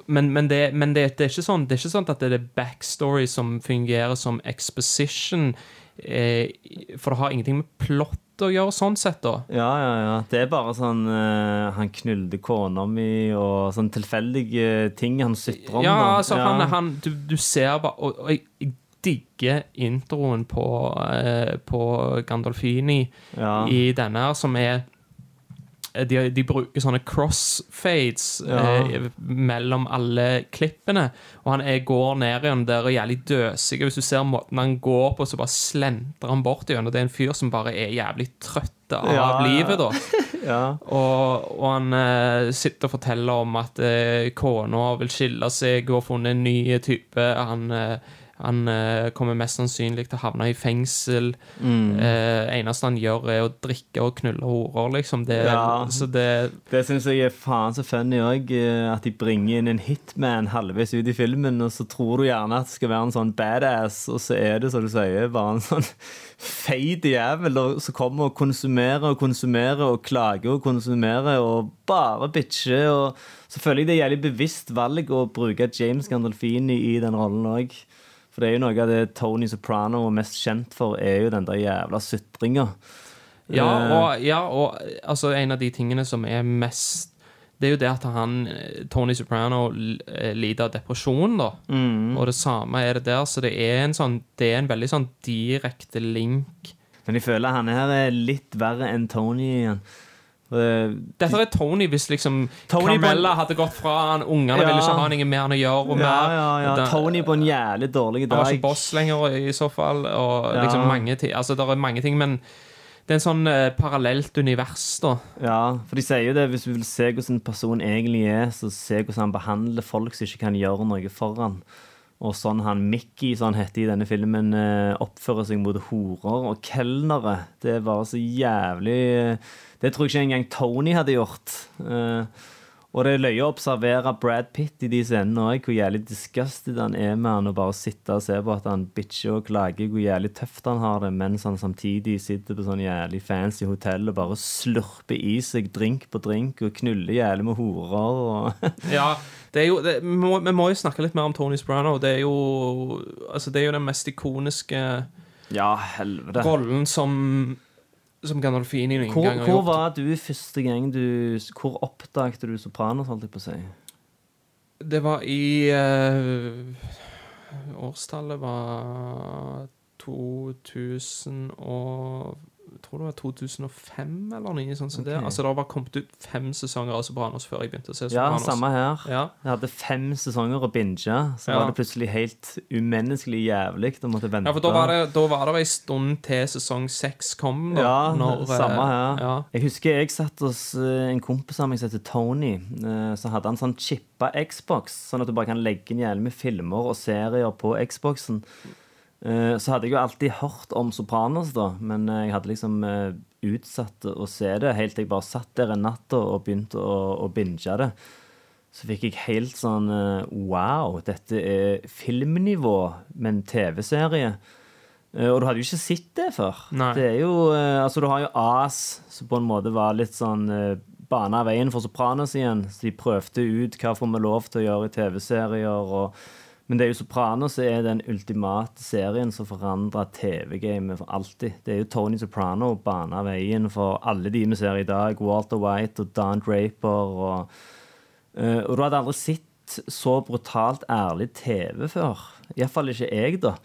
Men, men, det, men det, det, er ikke sånn, det er ikke sånn at det er backstory som fungerer som exposition. Eh, for det har ingenting med plott å gjøre, sånn sett, da. Ja, ja, ja. Det er bare sånn eh, Han knulte kona mi, og sånne tilfeldige ting han sutrer om. Ja, da. altså, Han, han, du, du ser bare Og, og jeg, jeg digger introen på, eh, på Gandolfini Ja. i denne som er de, de bruker sånne crossfades Ja. eh, mellom alle klippene. Og han er, går ned igjen der og er jævlig døsig. Hvis du ser måten han går på, så bare slentrer han bort igjen. Og det er en fyr som bare er jævlig trøtt av ja. livet, da. [LAUGHS] Ja. Og, og han eh, sitter og forteller om at eh, kona vil skille seg og har funnet en ny type. Han, eh, han eh, kommer mest sannsynlig til å havne i fengsel. Mm. Eh, eneste han gjør, er å drikke og knulle horer, liksom. Det, Ja. Så det Det syns jeg er faen så funny òg. At de bringer inn en hitman halvveis ut i filmen, og så tror du gjerne at det skal være en sånn badass, og så er det, som du sier, bare en sånn [LAUGHS] feit jævel som kommer og konsumerer og konsumerer og klager og konsumerer og bare bitcher. Og så føler jeg det er jævlig bevisst valg å bruke James Gandolfini i den rollen òg. For det er jo noe av det Tony Soprano er mest kjent for, er jo den der jævla sutringa. Ja, Eh, og, ja, og altså, en av de tingene som er mest Det er jo det at han, Tony Soprano, eh, lider av depresjon, da. Mm. Og det samme er det der, så det er en sånn Det er en veldig sånn direkte link. Men jeg føler han her er litt verre enn Tony igjen. Eh, Dette er Tony hvis liksom Tony Carmella hadde gått fra han, ungene Ja. ville ikke ha noe med han å gjøre. Ja, mer, ja, ja. Den- Tony på en jævlig dårlig dag. Han var ikke boss lenger i så fall. Og Ja. liksom mange ting Altså, det er mange ting, men det er en sånn eh, parallelt univers, da. Ja, for de sier jo det, hvis du vil se hvordan en person egentlig er, så se hvordan han behandler folk som ikke kan gjøre noe for han. Og sånn han Mickey, som han heter i denne filmen, eh, oppfører seg mot horer og kelnere. Det bare så jævlig Det tror jeg ikke engang Tony hadde gjort. Eh, Og det er løye å observere Brad Pitt i de scenene òg, hvor jævlig disgusted han er med han, og bare sitte og se på at han bitcher og klager hvor jævlig tøft han har det, mens han samtidig sitter på sånn jævlig fancy hotell og bare slurper i seg drink på drink og knuller jævlig med horer og Ja, [LAUGHS] det er jo, det, vi, må, vi må jo snakke litt mer om Tony Sprano. Det er jo, altså, det er jo den mest ikoniske Ja, helvete. rollen som som Gandolfini noen Hvor, gang har hvor gjort. var du første gang du Hvor oppdaget du Sopranos, holdt jeg på å si? Det var i uh, Årstallet var 2000 og tror det var 2005 eller noe sånt. som det. Altså Det bare kommet ut fem sesonger av Sopranos før jeg begynte å se Ja, Sopranos. samme her. Ja. Jeg hadde fem sesonger å binge, så Ja. var det plutselig helt umenneskelig jævlig å måtte vente. Ja, for da var det, da var det en stund til sesong seks kom. Da, Ja, når, eh, samme her. Ja. Jeg husker jeg satt hos eh, en kompis av meg som heter Tony. eh, Så hadde han sånn chippa Xbox, sånn at du bare kan legge inn jævlig med filmer og serier på Xboxen. Eh, Så hadde jeg jo alltid hørt om Sopranos, da, men eh, jeg hadde liksom eh, utsatt å se det helt til jeg bare satt der en natt og- begynte å, å binge det. Så fikk jeg helt sånn Wow, dette er filmnivå, men TV-serie. Eh, Og du hadde jo ikke sett det før. Nei. Det er jo, altså Du har jo As, som på en måte var litt sånn bana veien for Sopranos igjen. Så de prøvde ut hva får vi lov til å gjøre i TV-serier. og men det er jo Sopranos som er den ultimate serien som forandrer TV-gamet for alltid. Det er jo Tony Soprano bana veien for alle de vi ser i dag. Walter White og Don Draper. Og, uh, og du hadde aldri sett så brutalt ærlig TV før. Iallfall ikke jeg, da.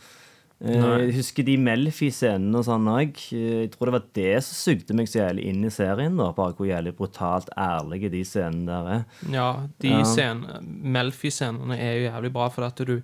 Eh. Jeg husker de Melfi-scenene og sånn òg. Jeg tror det var det som sugde meg så jævlig inn i serien. da Bare hvor jævlig brutalt ærlige de scenene der er. Ja, de Ja. scene- Melfi-scenene er jo jævlig bra, for at du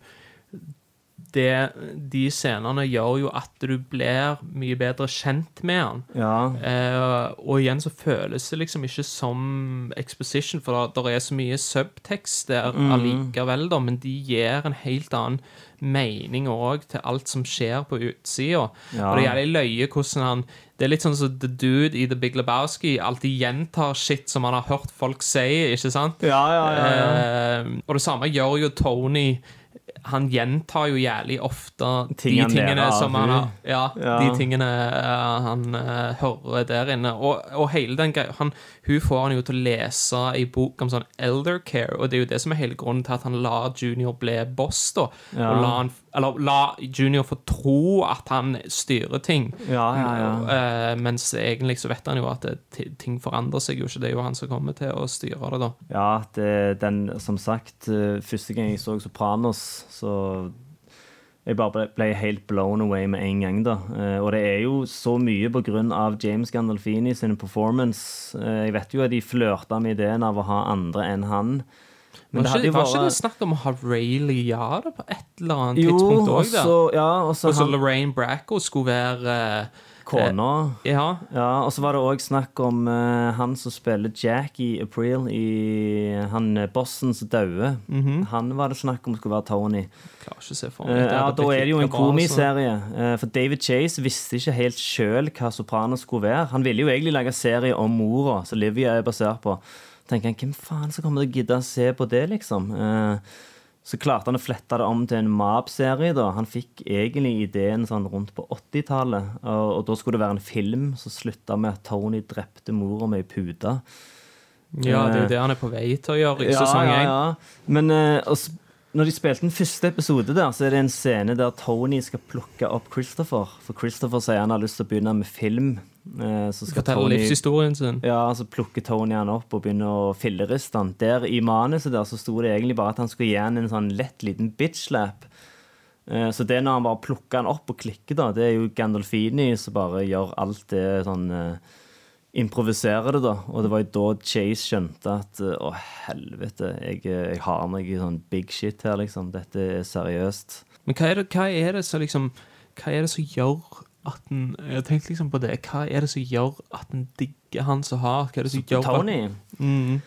det, De scenene gjør jo at du blir mye bedre kjent med han. Ja. Eh, og igjen så føles det liksom ikke som exposition, for det er så mye subtekst der Mm. allikevel, da, men de gir en helt annen mening òg til alt som skjer på utsida. Ja. Og det er jævlig løye hvordan han Det er litt sånn som The Dude i The Big Lebowski alltid gjentar shit som han har hørt folk si, ikke sant? Ja, ja, ja, ja. Eh, og det samme gjør jo Tony han gjentar jo jævlig ofte de tingene som han har Ja, Ja. de tingene uh, han uh, hører der inne. Og, og hele den greia han, Hun får han jo til å lese i bok om sånn elder care, og det er jo det som er hele grunnen til at han lar Junior bli boss, da. Ja. Og la, han, eller, la Junior få tro at han styrer ting. Ja, ja, ja. Eh, mens egentlig så vet han jo at det, ting forandrer seg jo ikke. Det er jo han som kommer til å styre det, da. Ja, det, den, som sagt, eh, første gang jeg så Sopranos, så jeg bare ble, ble helt blown away med en gang, da. Eh, og det er jo så mye av James Gandolfini sin performance. Eh, jeg vet jo at de flørta med ideen av å ha andre enn han. Men var det ikke, var ikke det snakk om å ha Ray Liotta på et eller annet Jo, tidspunkt òg, ja, og så han Lorraine Bracco skulle være uh, kona. Ja. Ja, og så var det òg snakk om uh, han som spiller Jack i April, i han bossen som dauer. Mhm. Han var det snakk om skulle være Tony. Klarer ikke å se for meg. Uh, ja, Da er det jo en altså. komiserie. eh, For David Chase visste ikke helt sjøl hva Sopranos skulle være. Han ville jo egentlig lage serie om mora, som Livia er basert på. Tenker han, Hvem faen som kommer til å gidde å se på det, liksom? Eh, Så klarte han å flette det om til en Mab-serie. da. Han fikk egentlig ideen sånn rundt på 80-tallet. Og, og da skulle det være en film som slutta med at Tony drepte mora med ei pute. Ja, det er jo det han er på vei til å gjøre i sesong ja, én. ja. Men eh, og når de spilte den første episode der, så er det en scene der Tony skal plukke opp Christopher. For Christopher sier han har lyst til å begynne med film. Eh, så Fortelle Tony livshistorien sin. ja, så plukker Tony han opp og begynner å filleriste han. Der i manuset der så sto det egentlig bare at han skulle gi han en sånn lett liten bitch-slap. Eh, Så det når han bare plukker han opp og klikker, da, det er jo Gandolfini som bare gjør alt det sånn Improviserer det, da. Og det var jo da Chase skjønte at eh, å, helvete, jeg, jeg har i sånn big shit her, liksom. Dette er seriøst. Men hva er det, hva er det som liksom Hva er det som gjør at en Jeg har tenkt liksom på det. Hva er det som gjør at en digger han så hardt? Hva er det som gjør at- Tony Mm.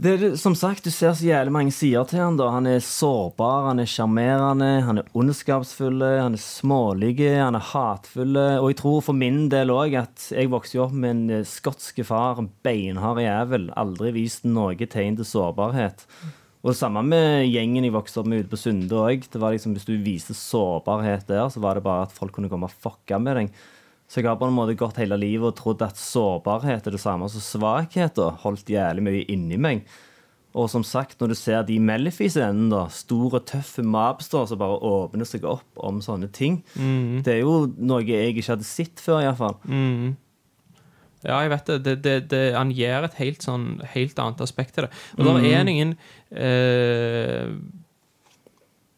Det er, Som sagt, du ser så jævlig mange sider til han da. Han er sårbar, han er sjarmerende, han er ondskapsfull, han er smålig, han er hatefull. Og jeg tror for min del òg at jeg vokste opp med en eh, skotske far, en beinhard jævel. Aldri vist noe tegn til sårbarhet. Og det samme med gjengen jeg vokste opp med ute på Sunde òg. Liksom, hvis du viste sårbarhet der, så var det bare at folk kunne komme og fucke med deg. Så jeg har på en måte gått hele livet og trodd at sårbarhet er det samme som svakhet. og Holdt jævlig mye inni meg. Og som sagt, når du ser de Melfis-enden, da, store, tøffe da, som bare åpner seg opp om sånne ting, det er jo noe jeg ikke hadde sett før, iallfall. Mm. Ja, jeg vet det. det, det, det han gir et helt, sånn, helt annet aspekt til det. Og Mm. der er ingen eh,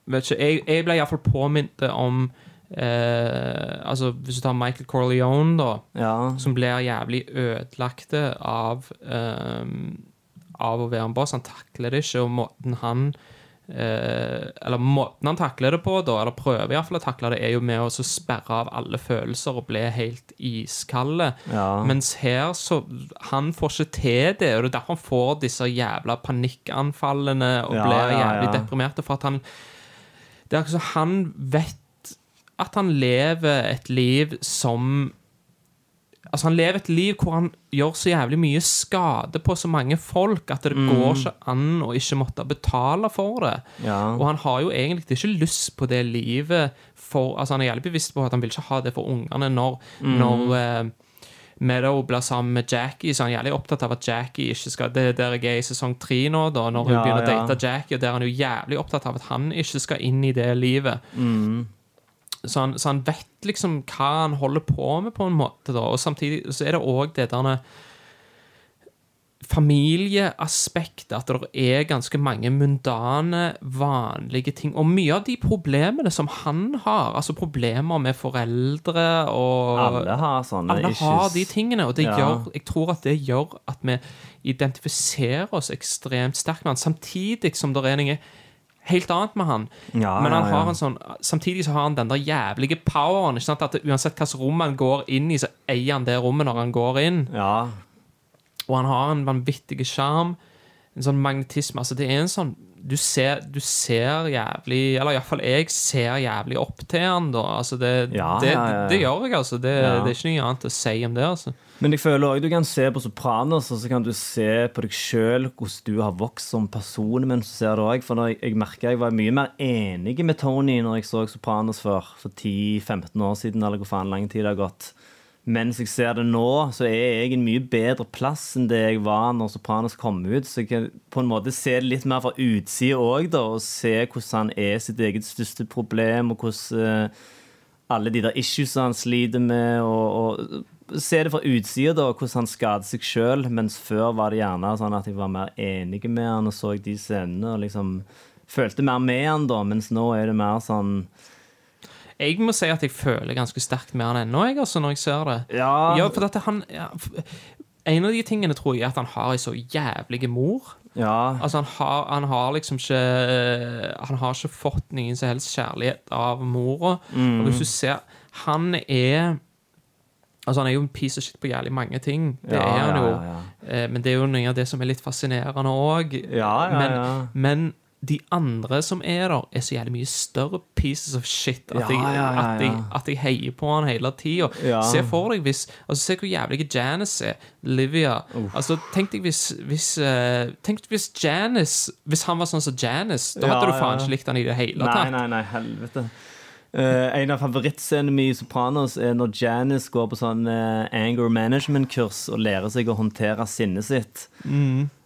Vet ikke, Jeg, jeg ble iallfall påminnet om eh, Altså, Hvis du tar Michael Corleone, da, Ja. som blir jævlig ødelagte av eh, Av å være en boss. Han takler det ikke, og måten han eh, Eller måten han takler det på, da, eller prøver i fall å takle det, er jo med å sperre av alle følelser og bli helt iskalde. Ja. Mens her så Han får ikke til det, og det er derfor han får disse jævla panikkanfallene og Ja, blir jævlig deprimerte. For at han Det er som han vet at han lever et liv som Altså Han lever et liv hvor han gjør så jævlig mye skade på så mange folk at det Mm. går ikke an å ikke måtte betale for det. Ja. Og han har jo egentlig ikke lyst på det livet for Altså Han er jævlig bevisst på at han vil ikke ha det for ungene når, Mm. når eh, Meadow blir sammen med Jackie, så han er jævlig opptatt av at Jackie ikke skal Det er der jeg er i sesong tre nå, da, når hun Ja, begynner å date Jackie, og der er han jo jævlig opptatt av at han ikke skal inn i det livet. Mm. Så han, så han vet liksom hva han holder på med, på en måte. da Og samtidig så er det òg det der familieaspektet. At det er ganske mange mundane, vanlige ting. Og mye av de problemene som han har, altså problemer med foreldre og Alle har sånne alle issues. har de tingene, og det Ja. gjør, jeg tror at det gjør at vi identifiserer oss ekstremt sterkt med han, samtidig som det er noe helt annet med han. Ja, Men han ja, ja. har en sånn, samtidig så har han den der jævlige poweren. Ikke sant? At Uansett hvilket rom han går inn i, så eier han det rommet når han går inn. Ja. Og han har en vanvittig sjarm. En sånn magnetisme. Altså, det er en sånn du ser, du ser jævlig Eller iallfall jeg ser jævlig opp til han, da. Altså det, det, ja. det gjør jeg, altså. Det, det er ikke noe annet å si om det, altså. Men jeg føler også du kan se på Sopranos, og så kan du se på deg sjøl hvordan du har vokst som person Men så ser du òg. For jeg, jeg merka jeg var mye mer enig med Tony når jeg så Sopranos før, for 10-15 år siden, eller hvor faen lang tid det har gått. Mens jeg ser det nå, så er jeg en mye bedre plass enn det jeg var når Sopranos kom ut. Så jeg kan på en måte se det litt mer fra utsida òg, da, og se hvordan han er sitt eget største problem, og hvordan uh, alle de der issues han sliter med, og, og se det fra utsida, da, hvordan han skader seg sjøl. Mens før var det gjerne sånn at jeg var mer enig med han og så de scenene og liksom følte mer med han, da. Mens nå er det mer sånn Jeg må si at jeg føler ganske sterkt med han ennå, jeg, altså, når jeg ser det. Ja, Ja, for at han ja, En av de tingene tror jeg er at han har ei så jævlig mor. ja, Altså, han har, han har liksom ikke Han har ikke fått noen som helst kjærlighet av mora. Og hvis du ser Han er Altså, han er jo en piece of shit på jævlig mange ting. Det Ja, er han jo. ja, Eh, Men det er jo noe av det som er litt fascinerende òg. Men, men de andre som er der, er så jævlig mye større pieces of shit at, jeg, at, jeg, at jeg heier på han hele tida. Se for deg hvis altså Se hvor jævlig Janice er. Livia. Altså, tenk deg hvis, hvis uh, Tenk hvis Janice Hvis han var sånn som Janice, da hadde du faen ikke likt han i det hele tatt. Nei, nei, nei, helvete. Eh, en av favorittscenene mine i Sopranos er når Janice går på sånn uh, anger management-kurs og lærer seg å håndtere sinnet sitt.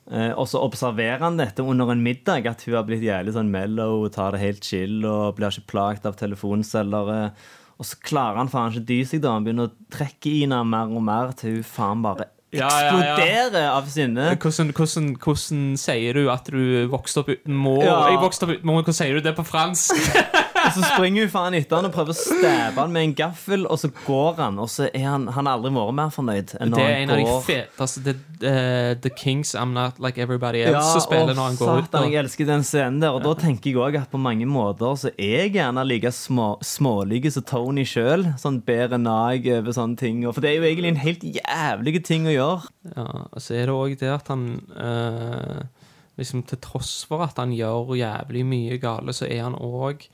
Eh, og så observerer han dette under en middag, at hun har blitt jævlig sånn mellow og tar det helt chill og blir ikke plaget av telefonselgere. Og så klarer han faen ikke dy seg, da. Han begynner å trekke i henne mer og mer til hun faen bare Ja, ja, ja. eksploderer av sinne. Hvordan, hvordan, hvordan sier du at du vokste opp uten mor? Ja. Jeg vokste opp uten mor, Hvordan sier du det på fransk? [LAUGHS] Og så springer hun faen etter han og prøver å stabbe han med en gaffel, og så går han. Og så er han, han har aldri vært mer fornøyd enn Det er en av de går. feteste the, uh, The Kings I'm Not Like Everybody Else spiller når han går ut. satan, jeg elsker den scenen der. Og da tenker jeg òg at på mange måter så er jeg gjerne like små, smålig som Tony sjøl. Sånn bedre nag over sånne ting. For det er jo egentlig en helt jævlig ting å gjøre. Ja, og så er det òg det at han uh liksom Til tross for at han gjør jævlig mye gale, så er han òg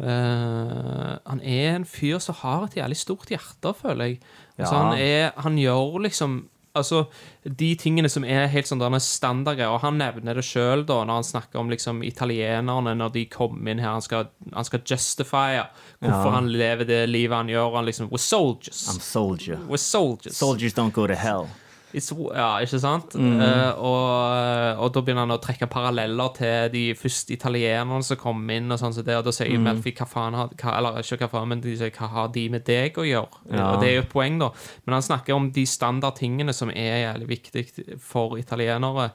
Han er en fyr som har et jævlig stort hjerte, føler jeg. Altså, Ja. han, er, han gjør liksom Altså, De tingene som er helt sånn standardgreier, og han nevner det sjøl når han snakker om liksom italienerne når de kommer inn her. Han skal, han skal justify hvorfor Ja. han lever det livet han gjør. Han liksom, We're soldiers. I'm soldier. We're soldiers. Soldiers don't go to hell. Ja, ikke sant? Eh, og, og da begynner han å trekke paralleller til de første italienerne som kom inn, og sånn som det, og da sier Melfi hva faen har hva, Eller ikke hva faen, men de sier hva har de med deg å gjøre? Ja. Og det er jo et poeng, da. Men han snakker om de standardtingene som er jævlig viktig for italienere,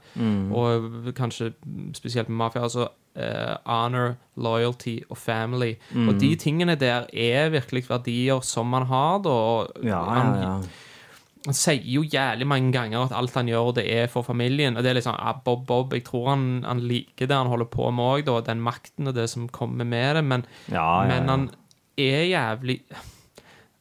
og kanskje spesielt med mafia. altså Uh, honor, loyalty og family. Og de tingene der er virkelig verdier som man har, da. Ja, ja, ja. Han sier jo jævlig mange ganger at alt han gjør, det er for familien. Og det er liksom, ah, Bob Bob, jeg tror han, han liker det han holder på med òg. Den makten og det som kommer med det. Men, Ja, ja, men han er jævlig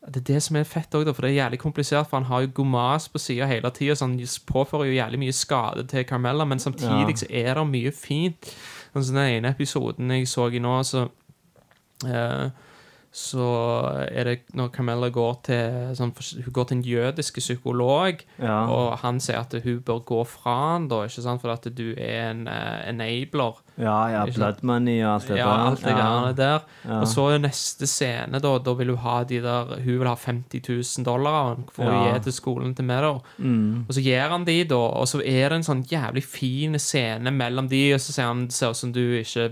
Det er det som er fett òg, for det er jævlig komplisert. For han har jo Gomas på sida hele tida, så han påfører jo jævlig mye skade til Carmella. Men samtidig Ja. så er det mye fint. Sånn som den ene episoden jeg så i nå, så eh, så er det når Camilla går til sånn, Hun går til en jødisk psykolog, Ja. og han sier at hun bør gå fra han da, ikke sant? For at du er en uh, enabler. Ja, ja, blood money og alt det Ja, der. alt det ja. der. Ja. Og så er neste scene, da, da vil hun ha de der Hun vil ha 50 000 dollar for ja. å gi til skolen til meg, da. Mm. Og så gir han de, da, og så er det en sånn jævlig fin scene mellom de, og så sier han det ser ut som du ikke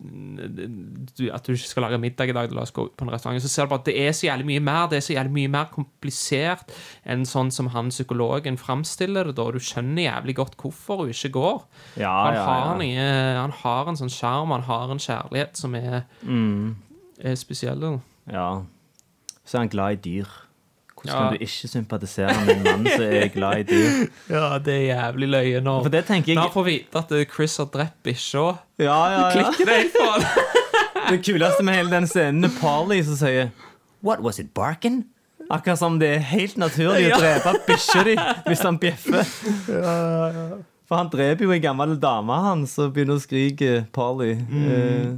At du ikke skal lage middag i dag, la oss gå på en restaurant. Så ser du bare at det er så jævlig mye mer Det er så jævlig mye mer komplisert enn sånn som han psykologen framstiller det. da, Du skjønner jævlig godt hvorfor hun ikke går. Ja, han, ja, har ja. En, han har en sånn sjarm, han har en kjærlighet som er, Mm. er spesiell. Ja. Så er han glad i dyr. Hvordan Ja. kan du ikke sympatisere med en mann som er glad i dyr? [LAUGHS] Ja, det er jævlig løye når For det tenker jeg Når får vite at eh, Chris har drept bikkja. Ja, ja, ja. Klikker det helt for? [LAUGHS] Det kuleste med hele den scenen er Polly som sier What was it, barking? Akkurat som det er helt naturlig å drepe bikkja di hvis han bjeffer. [LAUGHS] Ja, ja. For han dreper jo en gammel dame, han, som begynner å skrike Polly. Eh,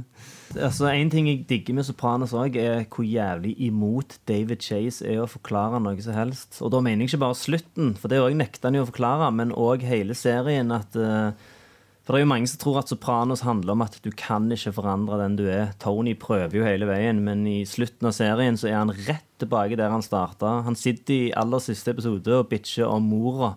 altså, En ting jeg digger med Sopranos òg, er hvor jævlig imot David Chase er å forklare noe som helst. Og da mener jeg ikke bare slutten, for det òg nekter han jo å forklare, men òg hele serien. at... eh, for det er jo mange som tror at Sopranos handler om at du kan ikke forandre den du er. Tony prøver jo hele veien, men i slutten av serien så er han rett tilbake der han starta. Han sitter i aller siste episode og bitcher om mora.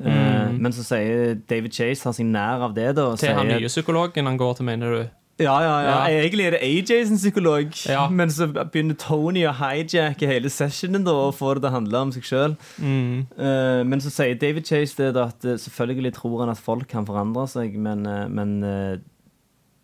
Mm. men så sier David Chase tar seg nær av det, da. Til sier, han nye psykologen han går til, mener du? Ja, ja, ja. Egentlig er det AJ sin psykolog, Ja. men så begynner Tony å hijacke hele sessionen da, og får det til å handle om seg sjøl. Mm. men så sier David Chase det da, at eh, selvfølgelig tror han at folk kan forandre seg, men, eh, men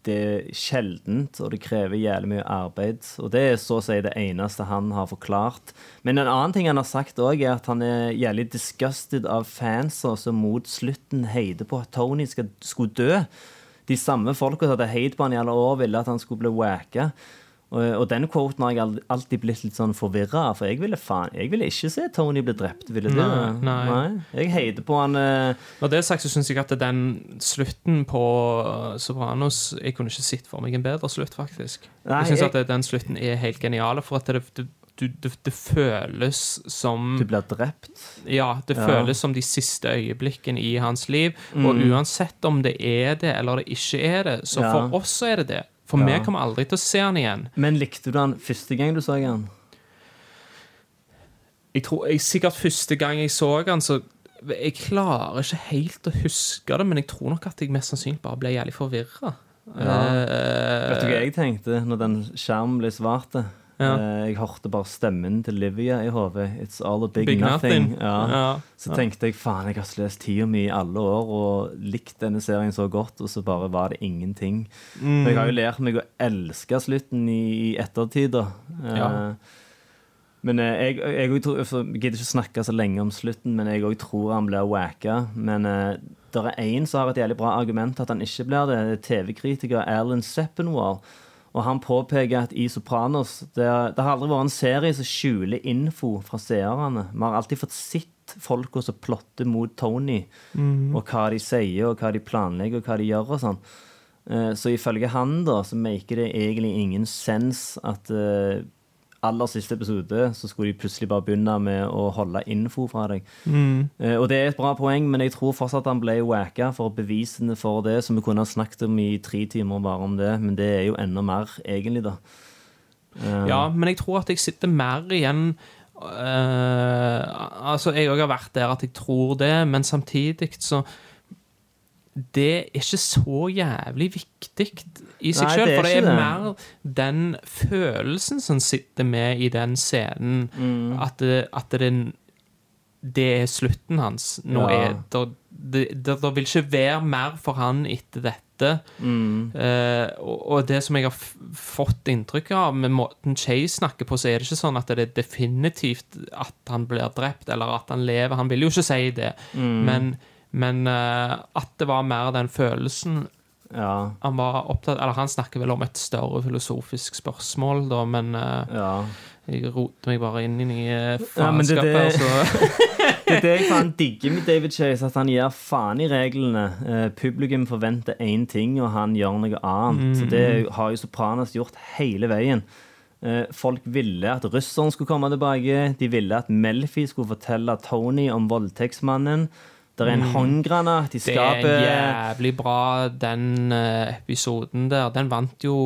det er sjeldent, og det krever jævlig mye arbeid. Og det er så å si det eneste han har forklart. Men en annen ting han har sagt òg, er at han er jævlig disgusted av fanser som mot slutten heider på at Tony skal, skulle dø. De samme folka som hadde heit på han i alle år, ville at han skulle bli wacka. Og, og den quoten har jeg alltid blitt litt sånn forvirra for jeg ville faen Jeg ville ikke se Tony bli drept. Ville du? Nei, nei. Jeg heiter på han eh, Når det er sagt, så syns jeg at den slutten på uh, Sopranos Jeg kunne ikke sett for meg en bedre slutt, faktisk. Nei, jeg syns jeg- at den slutten er helt genial, for at det, det, det, det, det føles som Du blir drept. Ja, det Ja. føles som de siste øyeblikkene i hans liv. Og uansett om det er det eller det ikke er det, så Ja. for oss er det det. For Ja. vi kommer aldri til å se han igjen. Men likte du han første gang du så han? Jeg tror jeg, Sikkert første gang jeg så han, så Jeg klarer ikke helt å huske det, men jeg tror nok at jeg mest sannsynlig bare ble jævlig forvirra. Vet du hva jeg tenkte når den skjermen ble svart? Ja. Eh, Jeg hørte bare stemmen til Livia i hodet. It's all a big, Big nothing. nothing. Ja. Ja. Så tenkte jeg faen, jeg har lest tida mi i alle år og likt denne serien så godt, og så bare var det ingenting. Mm. Jeg har jo lært meg å elske slutten i, i ettertid, da. Eh. Men eh, jeg, jeg, jeg, tror, jeg gidder ikke snakke så lenge om slutten, men jeg òg tror han blir wacka. Men uh, det er én som har et jævlig bra argument at han ikke blir det. er TV-kritiker Alan Seppenwall. Og han påpeker at i Sopranos det, det har aldri vært en serie som skjuler info fra seerne. Vi har alltid fått sett folka som plotter mot Tony, og hva de sier, og hva de planlegger, og hva de gjør og sånn. Eh, Så ifølge han da, så maker det egentlig ingen sens at eh, aller siste episode så skulle de plutselig bare begynne med å holde info fra deg. Eh, Og det er et bra poeng, men jeg tror fortsatt han ble wacka for bevisene for det, som vi kunne ha snakket om i tre timer bare om det, men det er jo enda mer, egentlig, da. Eh, Ja, men jeg tror at jeg sitter mer igjen eh, Altså, jeg òg har vært der at jeg tror det, men samtidig så Det er ikke så jævlig viktig i seg sjøl, for det er det. mer den følelsen som sitter med i den scenen, Mm. at, det, at det, det er slutten hans. Nå Ja. er det, det, det, vil ikke være mer for han etter dette. Mm. Uh, og, og det som jeg har fått inntrykk av med måten Chase snakker på, så er det ikke sånn at det er definitivt at han blir drept, eller at han lever. Han vil jo ikke si det, Mm. men, men uh, at det var mer den følelsen Ja. han var opptatt Eller han snakker vel om et større filosofisk spørsmål, da, men eh, ja. jeg roter meg bare inn i Ja, det- faenskapet. det- [LAUGHS] Det er det jeg faen digger med David Chase, at han gir faen i reglene. Eh, publikum forventer én ting, og han gjør noe annet. Så Det har jo Sopranos gjort hele veien. Eh, folk ville at russeren skulle komme tilbake. De ville at Melfi skulle fortelle Tony om voldtektsmannen. Det er en håndgranat i skapet. Det er en jævlig bra, den eh, episoden der. Den vant jo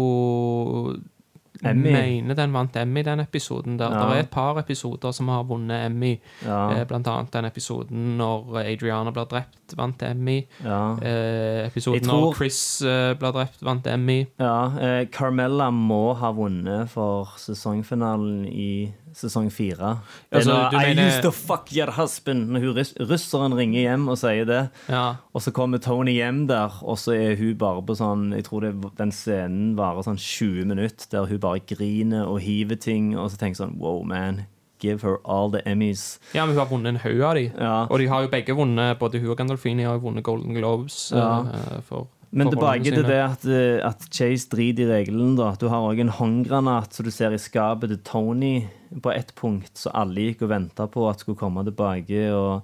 Emmy. Mener den vant Emmy, den episoden der. Ja. Det er et par episoder som har vunnet Emmy. Ja. Eh, Blant annet den episoden når Adriana blir drept, vant Emmy. Ja. Eh, episoden tror- når Chris eh, blir drept, vant Emmy. Ja, eh, Carmella må ha vunnet for sesongfinalen i sesong fire. Altså, du I mener- used to fuck your husband Når hun, russeren ringer hjem og sier det. Ja. Og så kommer Tony hjem der, og så er hun bare på sånn Jeg tror det, den scenen varer sånn 20 minutter, der hun bare griner og hiver ting, og så tenker sånn Wow, man. Give her all the Emmys. ja, men hun har vunnet en haug av de. Ja. Og de har jo begge vunnet, både hun og Gandolfini har jo vunnet Golden Globes. Ja. Uh, for Men det tilbake til det at, eh, at Chase driter i reglene. da. Du har òg en håndgranat som du ser i skapet til Tony på ett punkt, så alle gikk og venta på at skulle komme tilbake. Og,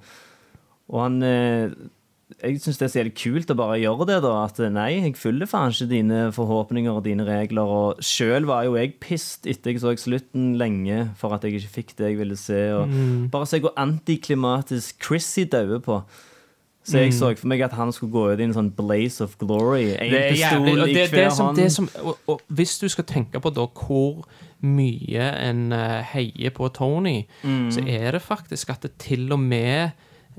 og han eh, jeg syns det er så jævlig kult å bare gjøre det, da. At nei, jeg følger faen ikke dine forhåpninger og dine regler. Og sjøl var jo jeg pissed etter jeg så slutten lenge for at jeg ikke fikk det jeg ville se. Og Mm. Bare se hvor antiklimatisk Chrissy dauer på. Så jeg så for meg at han skulle gå ut i en sånn blaze of glory. En Mm. Det er jævlig, og det, det som, det som, og, og hvis du skal tenke på da hvor mye en eh, heier på Tony, Mm. så er det faktisk at det til og med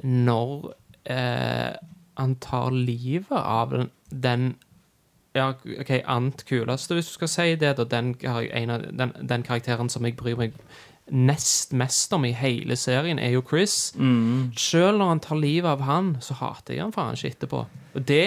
når eh, han tar livet av den, den ja, ok, annet kuleste, hvis du skal si det, da, den, den, den karakteren som jeg bryr meg nest mest om i hele serien, er jo Chris. Mm. Selv når han tar livet av han, så hater jeg han faen ikke etterpå. Det,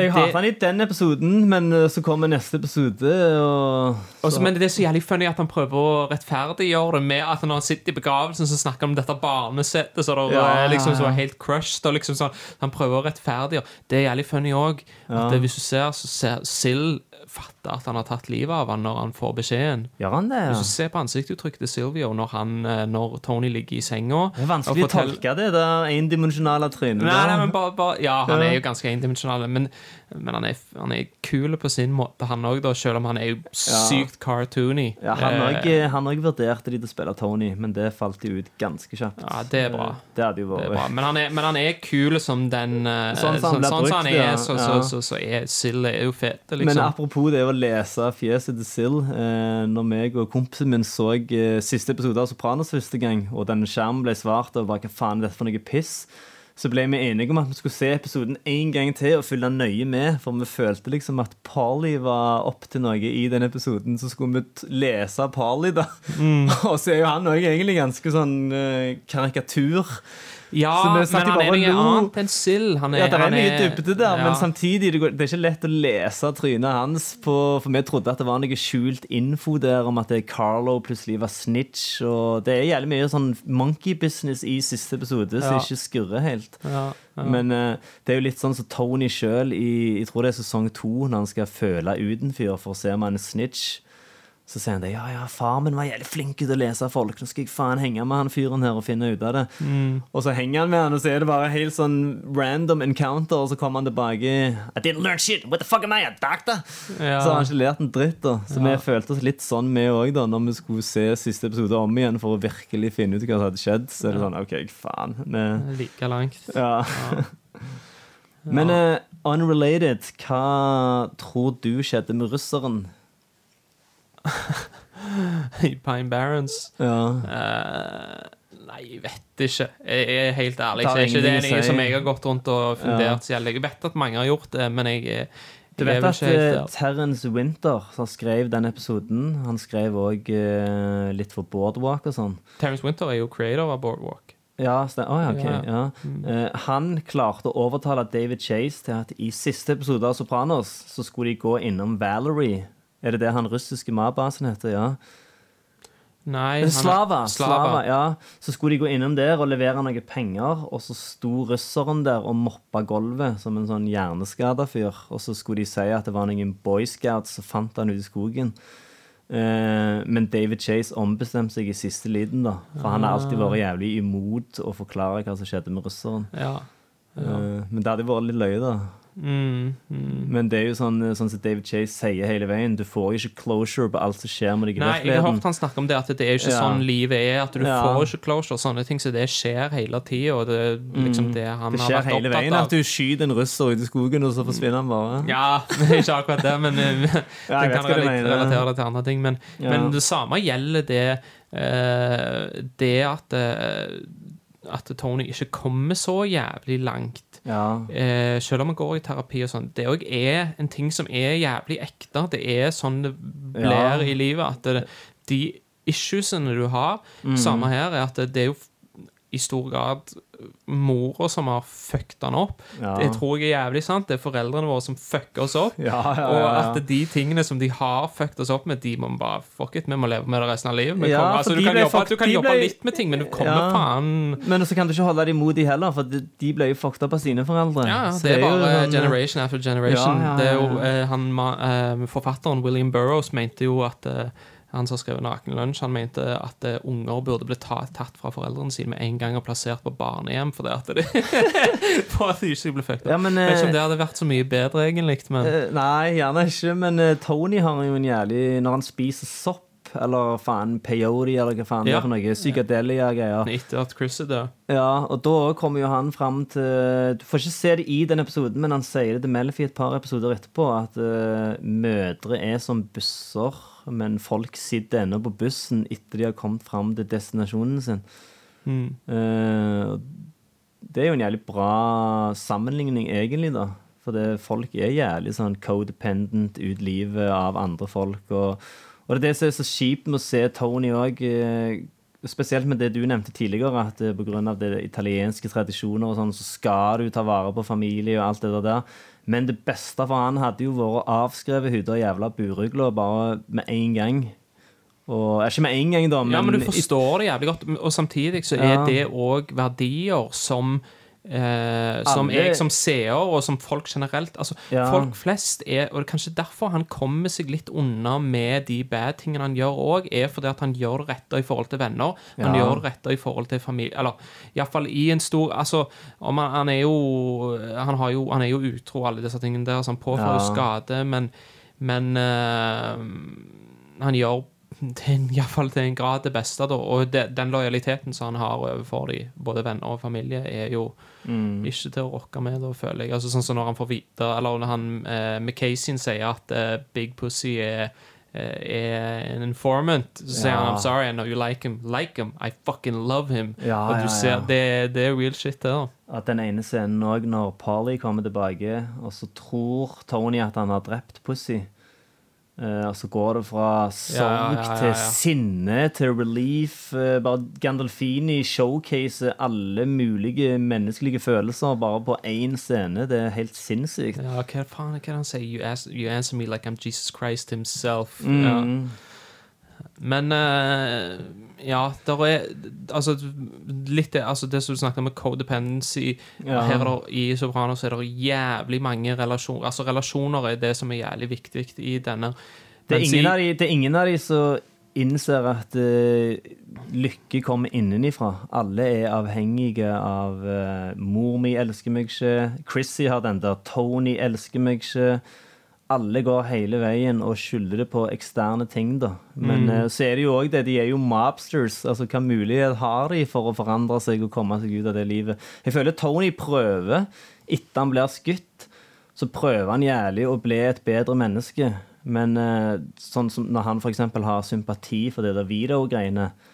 Jeg hater han i den episoden, men eh, så kommer neste episode, og Også, men det er så jævlig funny at han prøver å rettferdiggjøre det med at når han sitter i begravelsen, så snakker han om dette barnesettet så det Ja, liksom så ja. helt crushed. Og liksom sånn, han prøver å rettferdiggjøre. Det er jævlig funny òg. Ja. Hvis du ser, så ser Sill fatter at han har tatt livet av han når han får beskjeden. Gjør han det? ja. Hvis du ser på ansiktsuttrykket til Silvio når, han, eh, når Tony ligger i senga Det er vanskelig og å tolke det det endimensjonale trynet. Nei, nei, men bare, bare Ja, han er jo ganske endimensjonal, men, men han er, han er kul på sin måte, han òg, selv om han er jo sykt cartoony. Ja, han Eh, òg han òg vurderte de til å spille Tony, men det falt jo ut ganske kjapt. Ja, det er bra. Det hadde jo Det vært bra. Men, han er, men han er kul som den eh, Sånn som han sånn, brukt, sånn han ja. er, så, så, Ja. så, så er Sill er jo fete, Men liksom. apropos det å lese fjeset til Sill eh, Når meg og kompisen min så eh, siste episode av Sopranos første gang, og den skjermen ble svart, og bare hva faen er dette for noe piss, så ble vi enige om at vi skulle se episoden en gang til og følge nøye med, for vi følte liksom at Parley var opp til noe i den episoden. Så skulle vi lese Parley, da. [LAUGHS] og så er jo han òg egentlig ganske sånn eh, karikatur. Ja, men han er noe annet enn sild. Ja, det er mye dybde der, ja. men samtidig det, går, det er ikke lett å lese trynet hans. På, for vi trodde at det var noe skjult info der om at det Carlo plutselig var snitch. Og det er jævlig mye sånn monkey business i siste episode som Ja. ikke skurrer helt. ja. Men uh, det er jo litt sånn som Tony sjøl i jeg tror det er sesong to, når han skal føle ut en fyr for å se om han er snitch. Så sier han det. Ja, ja, far min var jævlig flink til å lese folk. Nå skal jeg faen henge med han fyren her og finne ut av det. Mm. Og så henger han med han, og så er det bare helt sånn random encounter, og så kommer han tilbake I didn't learn shit. What the fuck am I, a doctor? Ja. Så har han ikke lært en dritt, da. Så Ja. vi følte oss litt sånn, vi òg, da, når vi skulle se siste episode om igjen for å virkelig finne ut hva som hadde skjedd. Så er det sånn OK, faen. Vi, Like langt. ja. [LAUGHS] Men uh, unrelated, hva tror du skjedde med russeren? [LAUGHS] I Pine Barrens. Ja. Uh, nei, jeg vet ikke. Jeg er helt ærlig. Det er ikke det er noe som jeg har gått rundt og Ja. fundert selv. Jeg vet at mange har gjort det, men jeg, jeg Du vet at eh, der. Terrence Winter, som skrev den episoden, han skrev òg litt for Boardwalk og sånn. Terence Winter er jo creator av Boardwalk. Ja, oh, ja, ok, Ja. ja. Eh, han klarte å overtale David Chase til at i siste episode av Sopranos så skulle de gå innom Valerie. Er det det han russiske mabasen heter? Ja. Nei, han er- Slava. Slava. Slava, ja. Så skulle de gå innom der og levere noen penger, og så sto russeren der og moppa gulvet som en sånn hjerneskada fyr. Og så skulle de si at det var noen boyscouts, som fant han ute i skogen. Eh, men David Chase ombestemte seg i siste liten, da. For han har alltid vært jævlig imot å forklare hva som skjedde med russeren. Ja. Eh, men det hadde vært litt løye, da. Mm, mm. Men det er jo sånn, sånn som David Chase sier hele veien, du får jo ikke closure på alt som skjer med deg i Nei, jeg har hørt han snakke om det, at det er jo ikke Ja. sånn livet er. At du Ja. får ikke closure. Sånne ting så det skjer hele tida. Det liksom det han Mm. Det har skjer vært hele veien av. at du skyter en russer ut i skogen, og så forsvinner han bare. Ja, [LAUGHS] ikke akkurat det, men [LAUGHS] eh, Ja, det kan relatere det til andre ting. Men, Ja. men det samme gjelder det eh, Det at eh, At Tony ikke kommer så jævlig langt. Ja. Eh, selv om man går i terapi og sånn. Det òg er en ting som er jævlig ekte. Det er sånn det blir Ja. i livet. At det, de issuesene du har, Mm. samme her, er at det, det er jo i stor grad mora som har fucket han opp. Ja. Det tror jeg er jævlig sant. Det er foreldrene våre som fucker oss opp. [LAUGHS] Ja, ja, Og at de tingene som de har fucket oss opp med, de må vi bare Fuck it, vi må leve med det resten av livet. Kommer- altså, du kan, jobbe, fuck- du kan jobbe ble- litt med ting, men du kommer faen Men så kan du ikke holde dem imot de heller, for de ble jo fucked opp av sine foreldre. Ja, det er bare han... generation after generation. Det er jo, eh, han, eh, forfatteren William Burroughs mente jo at eh, han som har skrevet 'Naken lunsj', han mente at eh, unger burde bli tatt fra foreldrene sine med en gang og plassert på barnehjem fordi at de, [LAUGHS] for at de ikke ble fucket opp. Ja, men, Vet ikke eh, om det hadde vært så mye bedre, egentlig, men Eh, Nei, gjerne ikke, men eh, Tony har jo en jævlig Når han spiser sopp, eller faen peyote, eller hva faen det Ja. er for noe, Psykadelia-greier. etter at Chris er død Ja, og da kommer jo han fram til Du får ikke se det i den episoden, men han sier det til Melfi et par episoder etterpå, at uh, mødre er som busser, men folk sitter ennå på bussen etter de har kommet fram til destinasjonen sin. Mm. Uh, det er jo en jævlig bra sammenligning, egentlig, da. For det, folk er jævlig sånn codependent ut livet av andre folk. Og, og det er det som er så kjipt med å se Tony òg. Spesielt med det du nevnte tidligere, at eh, på grunn av det italienske tradisjoner og sånn, så skal du ta vare på familie og alt det der. Men det beste for han hadde jo vært avskrevet der jævla burugla bare med en gang. Og, ikke med en gang, da, men, Ja, men du forstår det jævlig godt, og samtidig så er Ja. det òg verdier som eh, som jeg som seer, og som folk generelt altså, Ja. Folk flest er Og det er kanskje derfor han kommer seg litt unna med de bad tingene han gjør òg, er fordi at han gjør det rette i forhold til venner. Han gjør det rette i forhold til familie Eller iallfall i en stor Altså, om han, han er jo Han har jo Han er jo utro, alle disse tingene der, så han påfører Ja. skade, men Men eh, han gjør til, [LAUGHS] iallfall til en grad det beste, da. Og de, den lojaliteten som han har overfor de, både venner og familie, er jo Mm. ikke til å rokke med, da, føler jeg. Altså Sånn som når han får vite Eller når han eh, McCasey sier at eh, Big Pussy er eh, er en informant, så sier han Ja. I'm sorry, I know you like him. Like him. I fucking love him. Ja, og ja, du ser, det, det er real shit, det. da At den ene scenen òg, når Polly kommer tilbake, og så tror Tony at han har drept Pussy. Eh, og så går det fra sorg Ja, ja, til sinne til relief. Eh, bare Gandolfini showcaser alle mulige menneskelige følelser bare på én scene. Det er helt sinnssykt. Ja, hva faen er det han sier? You answer me like I'm Jesus Christ himself. Mm. Men eh, ja, der er Altså, litt det, altså det som du snakket om med codependency Ja. Her er det, I Sopranos er det jævlig mange relasjoner Altså, relasjoner er det som er jævlig viktig i denne. Det er, ingen av de, det er ingen av de som innser at uh, lykke kommer innenifra. Alle er avhengige av uh, 'mor mi elsker meg ikke', Chrissy har den der 'Tony elsker meg ikke'. Alle går hele veien og skylder det på eksterne ting, da. Men Mm. eh, så er det jo òg det, de er jo mobsters. Altså, hva mulighet har de for å forandre seg og komme seg ut av det livet? Jeg føler Tony prøver, etter han blir skutt, så prøver han jævlig å bli et bedre menneske. Men eh, sånn som når han f.eks. har sympati for det der Vito-greiene, eh,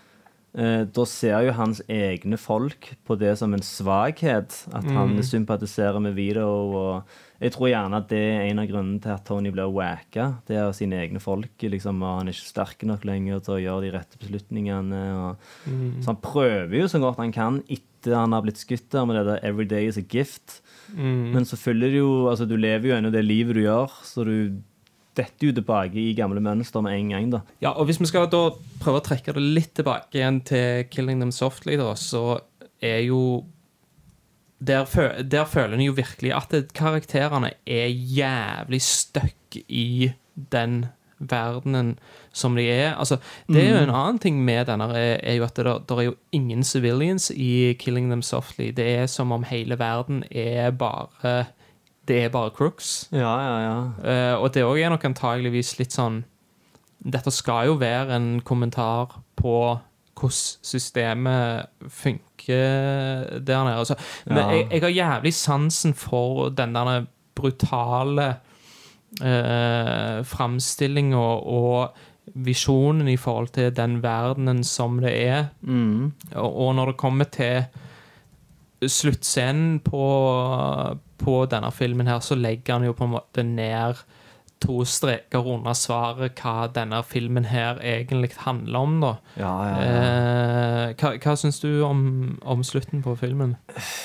da ser jo hans egne folk på det som en svakhet. At han sympatiserer med Vito. Og jeg tror gjerne at det er en av grunnene til at Tony blir wacka. Det er sine egne folk. Liksom, og han er ikke sterk nok lenger til å gjøre de rette beslutningene. Og, Så han prøver jo så godt han kan etter han har blitt skutt der med det der 'every day is a gift'. Men så følger det jo Altså, du lever jo ennå det livet du gjør, så du detter jo tilbake i gamle mønster med en gang, da. Ja, og hvis vi skal da prøve å trekke det litt tilbake igjen til 'Killing Them Softly', da, så er jo der, der føler en jo virkelig at karakterene er jævlig stuck i den verdenen som de er. Altså, det er jo en annen ting med denne, er, er jo at det, der er jo ingen civilians i 'Killing Them Softly'. Det er som om hele verden er bare Det er bare crooks. Ja, ja, ja. Eh, og det òg er nok antageligvis litt sånn Dette skal jo være en kommentar på hvordan systemet funker der nede. Altså, men Ja. jeg, jeg har jævlig sansen for den der brutale uh, framstillinga og visjonen i forhold til den verdenen som det er. Mm. Og, og når det kommer til sluttscenen på, på denne filmen her, så legger han jo på en måte ned to streker under svaret hva denne filmen her egentlig handler om, da. Ja, ja, ja. Eh, hva hva syns du om, om slutten på filmen?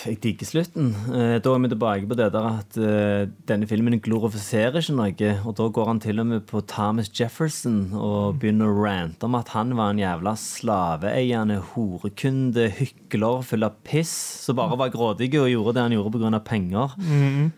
Jeg digger slutten. Eh, Da er vi tilbake på det der at eh, denne filmen glorifiserer ikke noe. Og da går han til og med på Thomas Jefferson og begynner å rante om at han var en jævla slaveeiende horekunde, hykler, full av piss, som bare var grådig og gjorde det han gjorde pga. penger. Eh,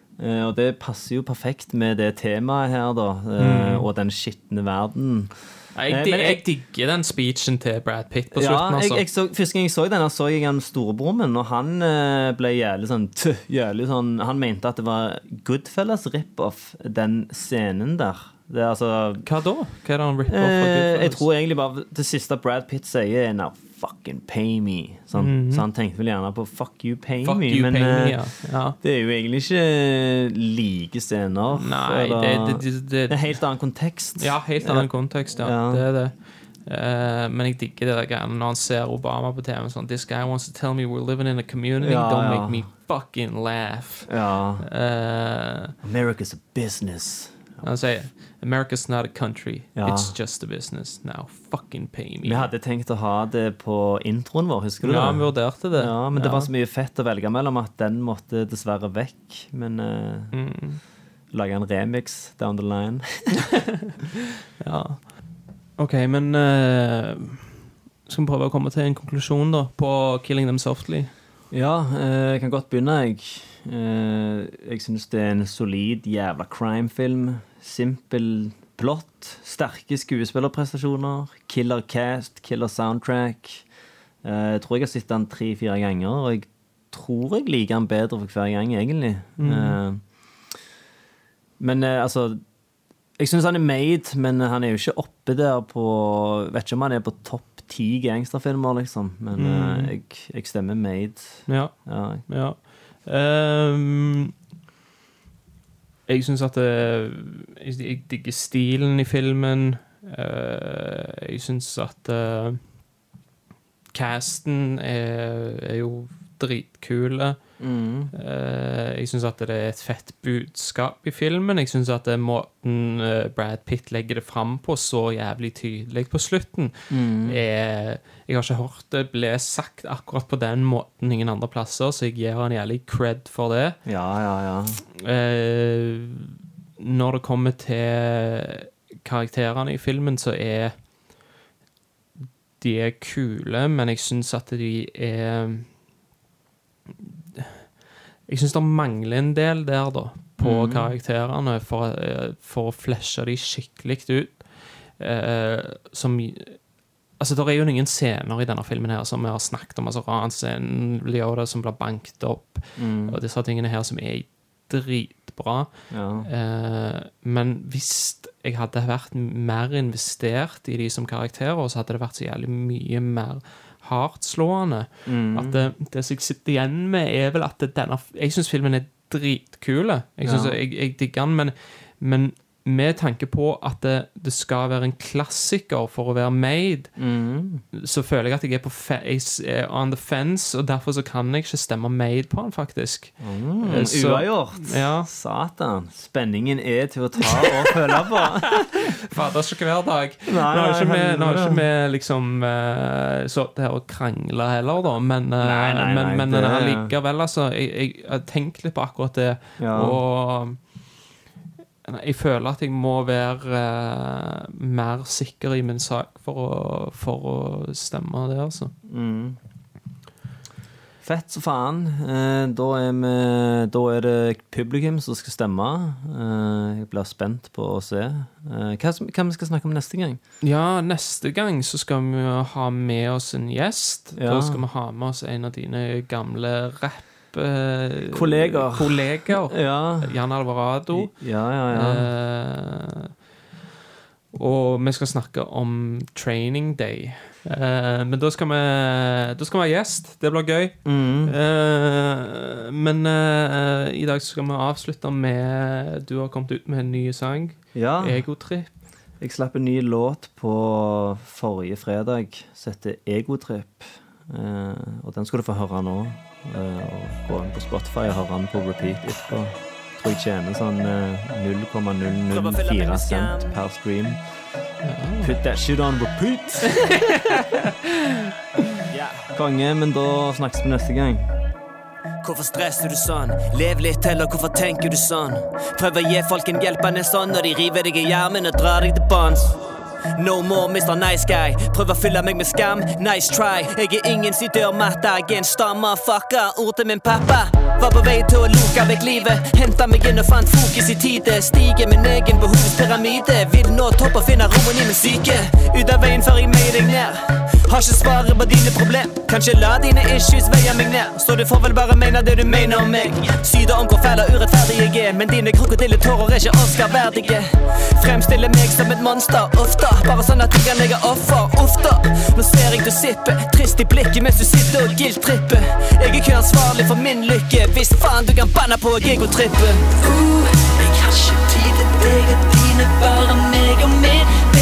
og det passer jo perfekt med det temaet her, da. mm. Og den skitne verden. Jeg, jeg, dig- jeg digger den speechen til Brad Pitt på Ja, slutten. jeg, altså. jeg så, Første gang jeg så den, så jeg han storebroren min, og han eh, ble jævlig sånn, tøh, jævlig sånn Han mente at det var Goodfellas rip-off, den scenen der. Det er altså Hva da? Hva er det han rip-off eh, Jeg tror egentlig bare det siste Brad Pitt sier, er fucking pay me'. Sånn. Så han tenkte vel gjerne på 'fuck you, pay. Fuck me'. you, men pay me, eh, ja. ja. det er jo egentlig ikke like scener. Nei, det, det, det, er helt annen kontekst. Ja, helt annen kontekst. Ja. Det er det. Uh, men jeg digger det der greiene når han ser Obama på TV. Sånn, This guy wants to tell me we're living in a community. Ja, Don't ja. make me fucking laugh. Ja. Uh, America's a business. Han sier America's not a country. Ja. It's just a business. Now fucking pay me. Vi hadde tenkt å ha det på introen vår, husker du ja, vi vurderte det. Ja, men det Ja. var så mye fett å velge mellom at den måtte dessverre vekk. Men uh, Mm. lage en remix down the line. [LAUGHS] Ja. OK, men uh, skal vi prøve å komme til en konklusjon da på 'Killing Them Softly'? Ja, eh, jeg kan godt begynne, jeg. Jeg syns det er en solid jævla crime-film. Simpel plott. Sterke skuespillerprestasjoner. Killer cast, killer soundtrack. Eh, jeg tror jeg har sett den tre-fire ganger, og jeg tror jeg liker den bedre for hver gang, egentlig. Mm. men eh, altså Jeg syns han er made, men han er jo ikke oppe der på Vet ikke om han er på topp ti gangsterfilmer, liksom. Men mm. jeg, jeg stemmer made. Ja. Ja. Ja. Ehm, jeg syns at det, jeg, jeg digger stilen i filmen. Uh, jeg syns at uh, casten er, er jo dritkule. Mm. Uh, jeg syns at det er et fett budskap i filmen. Jeg syns at det er måten uh, Brad Pitt legger det fram på så jævlig tydelig på slutten, Mm. er Jeg har ikke hørt det ble sagt akkurat på den måten ingen andre plasser, så jeg gir han jævlig cred for det. ja, ja, ja. Uh, når det kommer til karakterene i filmen, så er De er kule, men jeg syns at de er Jeg syns det mangler en del der, da, på karakterene, for, eh, for å fleshe de skikkelig ut. Eh, som Altså, Det er jo ingen scener i denne filmen her som vi har snakket om. altså Ranscenen, Leoda som blir banket opp, og disse tingene her som er dritbra. ja. Eh, men hvis jeg hadde vært mer investert i de som karakterer, så hadde det vært så jævlig mye mer hardtslående. At det, det som jeg sitter igjen med, er vel at denne Jeg syns filmen er dritkule. Jeg, Ja. jeg, jeg digger den, men, men med tanke på at det, det skal være en klassiker for å være made, Mm. så føler jeg at jeg er på jeg er on the fence, og derfor så kan jeg ikke stemme made på den, faktisk. Mm, Eh, så- Uavgjort. Ja. Satan. Spenningen er til å ta og føle på. [LAUGHS] Fader, ikke hver dag. Nå har ikke vi, liksom uh, sittet her og krangla heller, da, men, uh, Nei, nei, nei, men, men det- allikevel, altså. Jeg, jeg tenkt litt på akkurat det, Ja. og jeg føler at jeg må være eh, mer sikker i min sak for å, for å stemme det, altså. Mm. Fett som faen. Eh, da, er vi, da er det publikum som skal stemme. Eh, jeg blir spent på å se. Eh, hva, som- hva vi skal snakke om neste gang? Ja, neste gang så skal vi ha med oss en gjest. Ja. Da skal vi ha med oss en av dine gamle rapp... eh, kolleger. kolleger. [LAUGHS] Ja, Jan Alvarado. ja, ja. ja. Eh, og vi skal snakke om Training Day. Eh, men da skal, vi, da skal vi ha gjest. Det blir gøy. Mm. Eh, men eh, i dag skal vi avslutte med Du har kommet ut med en ny sang. ja. Egotrip. Jeg slapp en ny låt på forrige fredag som heter Egotrip. Eh, og den skal du få høre nå. Eh, og gå inn på Spotify og høre den på repeat etterpå. Tror jeg tjener sånn eh, 0,004 cent per stream. Put that shit on repeat! [LAUGHS] Konge, men da snakkes vi neste gang. Hvorfor stresser du sånn? Lev litt heller, hvorfor tenker du sånn? Prøv å gi folk en hjelpende sånn når de river deg i hjermen og drar deg til bånns. No more Mr. Nice Guy. Prøv å fylle meg med skam. Nice try. Jeg er ingen sin dørmatte. Jeg er en stammer fucker. Ord til min pappa. Var på vei til å luke vekk livet. Henta meg inn og fant fokus i tide. Stiger min egen behovspyramide. Vil nå toppe og finne roen i min syke. Ut av veien før jeg meier deg ned. Har ikke svaret på dine problem. Kanskje la dine issues veie meg ned. Så du får vel bare mene det du mener om meg. Syder om hvor fæl og urettferdig jeg er, men dine krokodilletårer er ikke Oscar-verdige. Fremstiller meg som et monster, ofte. Bare sånn at jeg kan legge offer, ofte. Nå ser jeg du sipper, trist i blikket mens du sitter og guilt-tripper. Jeg er ikke ansvarlig for min lykke, hvis faen du kan banne på at egotrippe. Uh, jeg har ikke tid til deg og dine, bare meg og min.